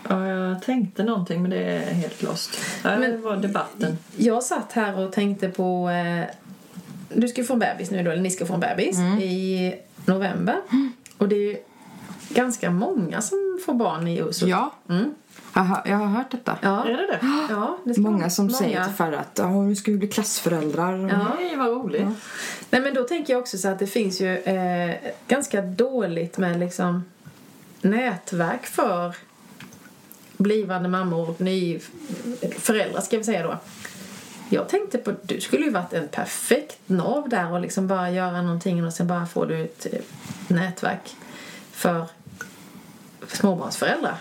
Ja, jag tänkte någonting men det är helt lost. Ja, det Men- var debatten. Jag satt här och tänkte på... Eh, du ska få en bebis nu då, eller ni ska få en bebis i november. Och det är ju ganska många som får barn i Ursut. Ja, Mm. jag har, hört detta. Ja. Är det det? ja det ska Många som många. säger till Farah att ja, nu ska vi bli klassföräldrar. Ja. Nej, vad roligt. Nej men då tänker jag också så att det finns ju eh, ganska dåligt med liksom nätverk för blivande mammor ny föräldrar ska vi säga då. Jag tänkte på du skulle ju varit en perfekt nav där och liksom bara göra någonting och sen bara får du ett eh, nätverk för småbarnsföräldrar.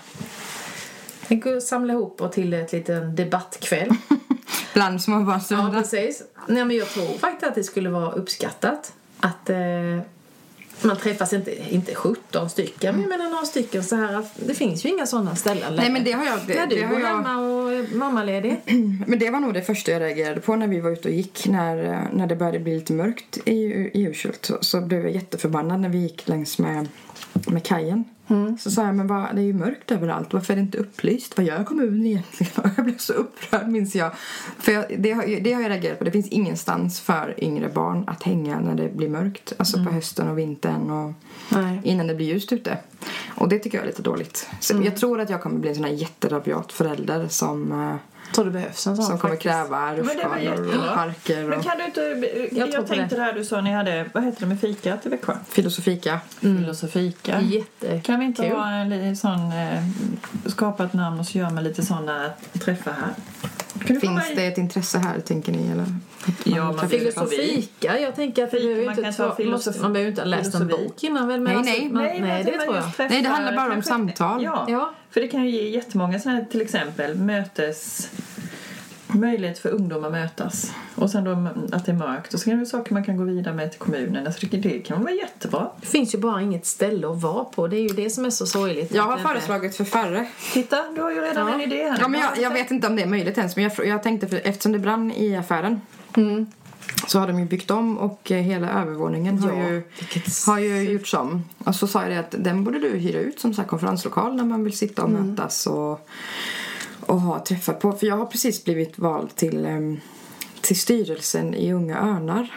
Tänk att samla ihop och till ett liten debattkväll. <laughs> Bland Ja, småbarnsföräldrar. precis. Nej, men jag tror faktiskt att det skulle vara uppskattat att eh, man träffas inte, inte 17 stycken, men jag menar några stycken så här. Det finns ju inga sådana ställen Nej men det har jag... Det, När du det har jag hemma och mammaledig. <clears throat> Men det var nog det första jag reagerade på när vi var ute och gick. När, när det började bli lite mörkt i, i Urshult så, så blev jag jätteförbannad när vi gick längs med, med kajen. Så sa jag, men vad, det är ju mörkt överallt. Varför är det inte upplyst? Vad gör kommunen egentligen? <laughs> Jag blev så upprörd minns jag. För jag, det, har, det har jag reagerat på. Det finns ingenstans för yngre barn att hänga när det blir mörkt. Alltså på hösten och vintern och Nej. innan det blir ljust ute. Och det tycker jag är lite dåligt. Så Jag tror att jag kommer bli en sån här jätterabiat förälder som, eh, tror det behövs en sån som kommer faktiskt. kräva men rutschkanor och parker Men och kan du inte... Jag Jag, tänkte det. det här du sa ni hade, vad heter det med fika till Växjö? filosofika. Filosofika. Jättekul. Kan vi inte ha en sån, eh, skapa ett namn och så gör man lite såna träffar här? Finns det ett intresse här tänker ni eller? Ja, man vill- Filosofika, jag tänker att Fika, man inte kan ta måste, man behöver inte ha läst en bok innan väl? Men Nej, alltså, nej. Man, men nej, att det man tror jag. träffar- Nej, det handlar bara om kanske- samtal. Ja. Ja. för det kan ju ge jättemånga såna här, till exempel mötes möjlighet för ungdomar att mötas. Och sen då att det är mörkt. Och så kan det saker man kan gå vidare med till kommunen. Alltså det, det kan vara jättebra. Det finns ju bara inget ställe att vara på. Det är ju det som är så sorgligt. Jag har föreslagit för Farre. Titta, du har ju redan Ja. en idé här. Ja, men jag, jag vet inte om det är möjligt ens men jag, jag tänkte för eftersom det brann i affären Mm. så har de ju byggt om och eh, hela övervåningen har Ja, ju, vilket har ju gjorts om. Och så sa jag det att den borde du hyra ut som så här konferenslokal när man vill sitta och Mm. mötas och, och ha träffar på. För jag har precis blivit vald till, em, till styrelsen i Unga Örnar.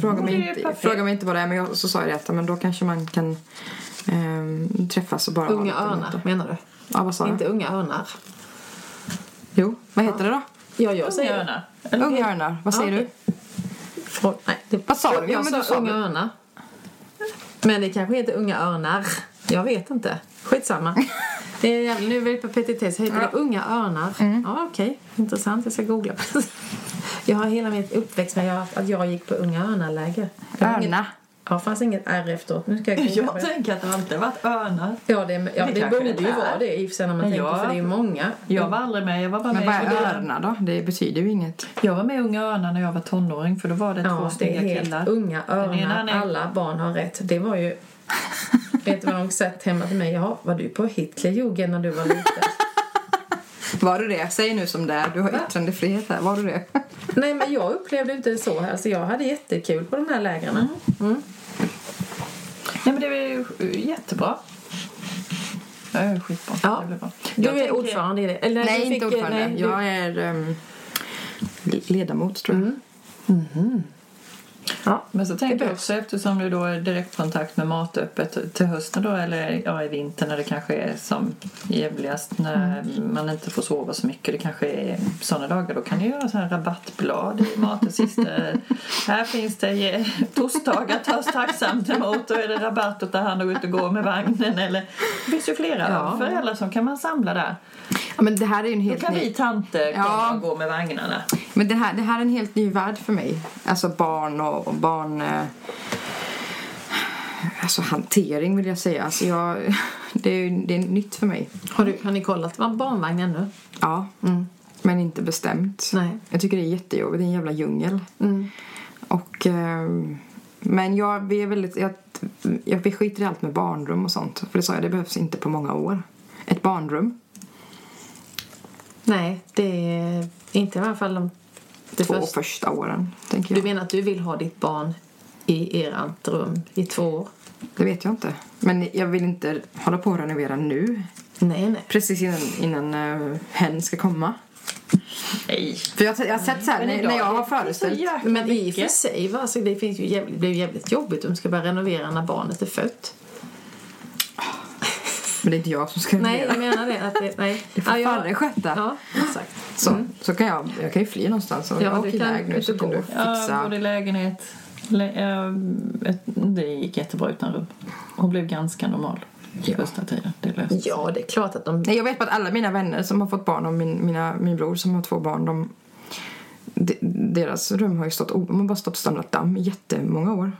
Fråga, mig inte, fråga mig inte vad det är men jag, så sa jag det att ja, men då kanske man kan em, träffas och bara Unga lite örnar, möte. menar du? Ja, vad sa jag? Inte unga örnar. Jo, vad heter det då? Ja, jag säger. Unga Eller- Unga örnar, vad säger Ja, du? Frå- Nej, det... Vad sa du? Ja, Jag men sa du sa unga det. örnar. Men det kanske heter unga örnar. Jag vet inte. Skitsamma. Det är nu är vi på petitess. Heter det unga örnar? Ja, okej. Intressant. Jag ska googla. <laughs> jag har hela mitt uppväxt med att jag gick på unga örnar-läger. Örna. Ja, fanns inget R efteråt. Nu ska jag Jag tänker att det alltid varit örnar. Ja, det, ja, Det det, borde det ju är. vara det i när man Men tänker jag- för det är ju många. Jag var aldrig med. Jag var bara Men med vad är örnar då? Det betyder ju inget. Jag var med i Unga Örnar när jag var tonåring för då var det två Ja, det snygga är helt killar. unga örnar. är- Alla barn har rätt. Det var ju... Vet du vad de sagt hemma till mig? Jaha, var du på Hitlerjugend när du var liten? Var du det? Säg nu som det är. Du har yttrandefrihet här. Var du det? Nej, men jag upplevde inte så. Alltså, jag hade jättekul på de här lägren. Mm. Nej men det är ju jättebra. Ja, det är skitbra. Ja. Det blir bra. Du Jag är tänker- ordförande i det? Eller, Nej, du inte fick- ordförande. nej, du- Jag är um, ledamot, tror jag. Ja. Men så tänker jag också eftersom du då är direktkontakt med matöppet till hösten då eller ja, i vinter när det kanske är som jävligast när Mm. man inte får sova så mycket. Det kanske är sådana dagar. Då kan du göra så här rabattblad i matens sista. <laughs> här finns det torsdagar tas tacksamt emot. Då är det rabatt att ta hand och gå ut och gå med vagnen. Eller, det finns ju flera Ja. föräldrar som kan man samla där. Ja, men det här är en Då helt kan ny... vi tanter komma Ja. och gå med vagnarna. Men det här, det här är en helt ny värld för mig. Alltså barn och, och barn... Eh, alltså hantering vill jag säga. Alltså jag, <laughs> det, är, det är nytt för mig. Har, du, har ni kollat vad barnvagn ännu? Ja. men inte bestämt. Nej. Jag tycker det är jättejobbigt. Det är en jävla djungel. Mm. Och, eh, men jag, vi är väldigt, jag, jag, vi skiter i allt med barnrum och sånt. För det sa jag, det behövs inte på många år. Ett barnrum, Nej, det är inte i alla fall de, det två första. första åren, tänker Du jag. menar att du vill ha ditt barn i ert rum i två år? Det vet jag inte. Men jag vill inte hålla på och renovera nu. Nej, nej. Precis innan, innan uh, hen ska komma. Nej. För jag, jag har sett så här, Men när, när jag har föreställt... Men i och för sig, va, alltså, det, finns ju jävligt, det är ju jävligt jobbigt om du ska börja renovera när barnet är fött. Men det är inte jag som ska Nej, jag menar det. Att det <laughs> nej. Det får Ja, jag- Farre sköta. Ja, exakt. Så, så kan jag, jag kan ju fly någonstans och Ja, jag kan iväg nu så och kan du Ja, fixa. både lägenhet... Lä, äh, ett, det gick jättebra utan rum. Hon blev ganska normal Ja. första tiden. Det löste. Ja, det är klart att de... Nej, jag vet att alla mina vänner som har fått barn och min, mina, min bror som har två barn, de, de, deras rum har ju stått, har bara stått och ståndat damm i jättemånga år.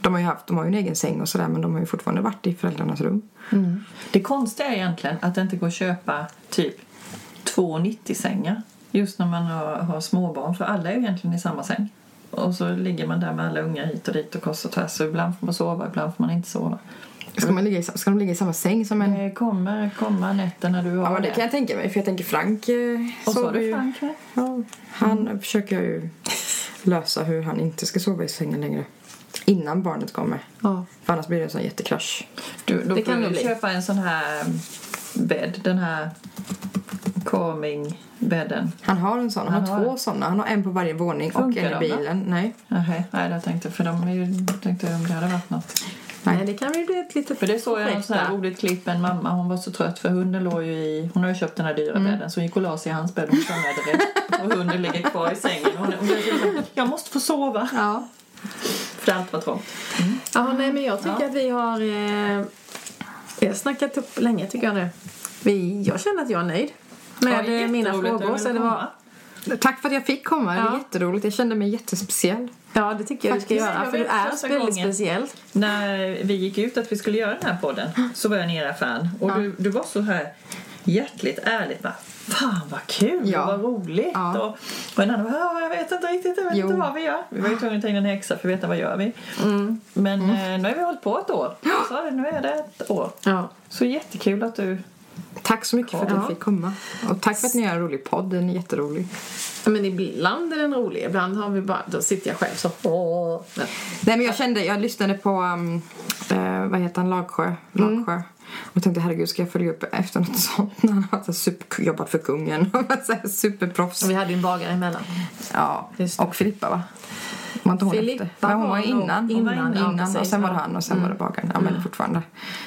De har ju haft, de har ju en egen säng och sådär men de har ju fortfarande varit i föräldrarnas rum. Det konstiga är egentligen att det inte går att köpa typ två 90-sängar just när man har, har småbarn för alla är ju egentligen i samma säng. Och så ligger man där med alla ungar hit och dit och kors och tvärs och ibland får man sova, ibland får man inte sova. Ska, man ligga i, ska de ligga i samma säng som en... Det kommer komma nätter när du har Ja, men det kan jag tänka mig för jag tänker Frank eh, Och så du ju... Frank med. Ja, han försöker jag ju lösa hur han inte ska sova i sängen längre. Innan barnet kommer. Ja. För annars blir det en sån jättekrasch. Du, då Det kan du köpa en sån här bädd, den här calming-bädden. Han har en sån. Han, Han har har två såna. Han har en på varje våning Funkar och en i de då? bilen. Nej. Nej, nej, jag tänkte för de är ju, jag tänkte om det hade varit något. Nej, det kan ju bli ett litet För det såg jag något här där. roligt klipp en mamma, hon var så trött för hunden låg ju i, hon har ju köpt den här dyra bädden så hon gick och la sig i hans bädd och hon somnade rätt och hunden ligger kvar i sängen. Hon, hon så, jag måste få sova. Ja. För allt var trångt. Ja, nej, men jag tycker Ja. att vi har... Eh, vi har snackat upp länge, tycker jag nu. Vi, jag känner att jag är nöjd med Ja, eh, mina frågor. Så det var. Tack för att jag fick komma. Det var Ja. jätteroligt. Jag kände mig jättespeciell. ja, det tycker jag du ska Faktiskt, göra. För du är väldigt speciell. När vi gick ut att vi skulle göra den här podden så var jag nere i affären och du, du var så här hjärtligt ärligt bara Fan vad kul Ja. och vad roligt Ja. och, och en annan bara "Ja, jag vet inte riktigt, jag vet Jo. inte vad vi gör. Vi var ju tvungna att ta in en häxa för att veta vad gör vi. Men eh, nu har vi hållit på ett år. Så nu är det ett år. Ja. Så jättekul att du... Tack så mycket för att Ja. jag fick komma. Och tack för att ni gör en rolig podd. Den är jätterolig. Men ibland är den rolig. Ibland har vi bara... Då sitter jag själv så... Men, Nej men jag kände, jag lyssnade på, um, eh, vad heter han, Lagsjö? Lagsjö. Och tänkte herregud ska jag följa upp efter något sånt när <laughs> han har super, jobbat för kungen <laughs> och superproffs. och vi hade ju en bagare emellan. Ja, och Filippa va? Var inte hon Filippa efter? Men hon var innan. innan, Hon var ja, innan och sen var det han och sen var det bagaren. Ja men fortfarande.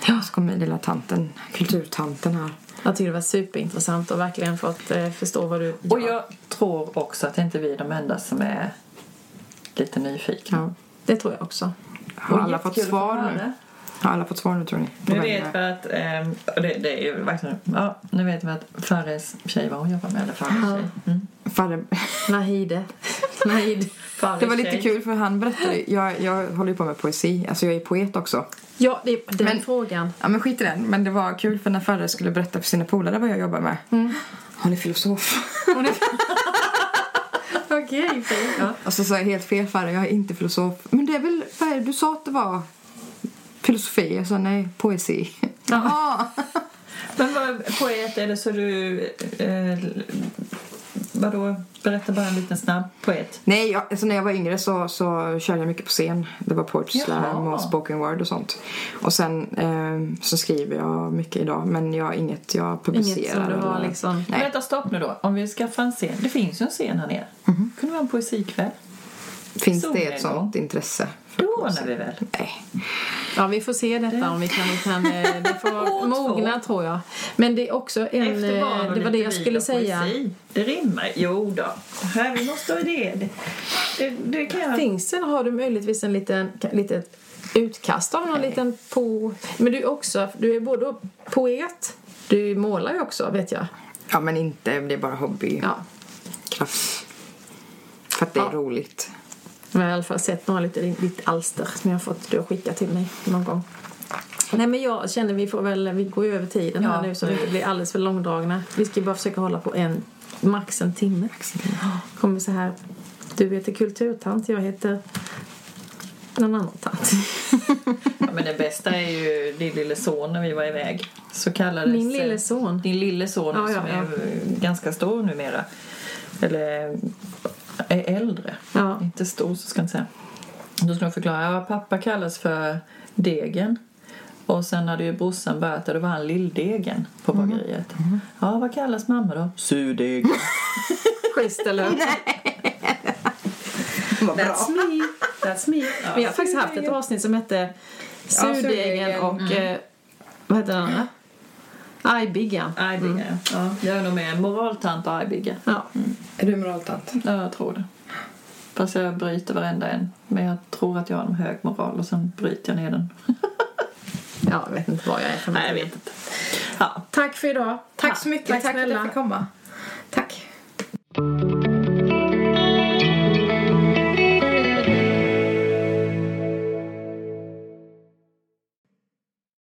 Ja. Så kom min lilla tanten, kulturtanten här. Jag tycker det var superintressant och verkligen fått eh, förstå vad du Och gör. jag tror också att inte vi är de enda som är lite nyfikna. Ja. Det tror jag också. Har Och alla fått svar nu? Har alla fått svar nu tror ni? Nu vet är? vi att, och det, det är ju verkligen, ja, nu vet vi att Farres tjej, vad hon jobbar med, eller Farres Ja. tjej. Mm. Farre, Nahide. Nahid. Farres <laughs> det var lite tjej. kul för han berättade, jag, jag håller ju på med poesi, alltså jag är poet också. Ja, det är den Men- frågan. Ja men skit i den, men det var kul för när Farre skulle berätta för sina polare vad jag jobbar med. Han är filosof. <laughs> Okej, fint. Ja. Och så sa jag helt fel Farre, jag är inte filosof. Men det är väl, vad är det, du sa att det var filosofi? Jag sa nej, poesi. Jaha. <laughs> Men vad, poet, är det så du... Eh, vadå? Berätta bara en liten snabb poet. Nej, jag, alltså när jag var yngre så, så körde jag mycket på scen. Det var poetry slam och spoken word och sånt. Och sen eh, så skriver jag mycket idag, men jag inget jag publicerar. Inget som du har eller- liksom... Nej. Vänta, stopp nu då. Om vi skaffar en scen. Det finns ju en scen här nere. Mhm. kunde vara en poesikväll. Finns det ett sånt intresse? Det ordnar vi väl? Nej. Ja, vi får se detta om vi kan... Vi kan eh, det <laughs> får År mogna, tror jag. Men det är också en... Eh, Det var det jag skulle säga. poesi. Det rimmar. Jo då. Här, vi måste ha det. Det, det, det kan jag... Finns det, har du möjligtvis en liten, litet utkast av någon liten po... Men du är också, du är både poet, du målar ju också vet jag. Ja, men inte, det är bara hobby. Ja. Kraft. För att det är Ja. roligt. Men jag har i alla fall sett några lite ditt alster som jag har fått du har skickat till mig någon gång. Nej men jag känner vi får väl, vi går ju över tiden här Ja, nu så vi inte blir alldeles för långdragna. Vi ska ju bara försöka hålla på en max en timme. Kommer så här, du heter kulturtant, jag heter någon annan tant. Ja, men det bästa är ju din lille son när vi var iväg. Så kallades, Min lille son. Din lille son Ja, ja, som är ganska stor numera. Eller är äldre. Ja. Inte stor så ska jag inte säga. Då ska jag förklara. Ja, pappa kallas för Degen. Och sen hade ju brorsan börjat och då var han Lilldegen på Mm. bageriet. Ja, vad kallas mamma då? Surdegen. <laughs> Schysst, eller <laughs> bra. That's me. That's me. <laughs> Men jag har faktiskt haft ett avsnitt som hette Surdegen surdegen. och... Eh, vad heter den andra? Ajbiggan. Ajbigga, ja. Jag är nog med moraltant och Ajbigga. Ja. Är du moraltant? Ja, jag tror det. Fast jag bryter varenda en. Men jag tror att jag har en hög moral och sen bryter jag ner den. <laughs> ja, jag vet inte vad jag är för Nej, jag vet inte. Ja. Tack för idag. Tack så mycket. Tack Tack, för att jag fick komma. Tack.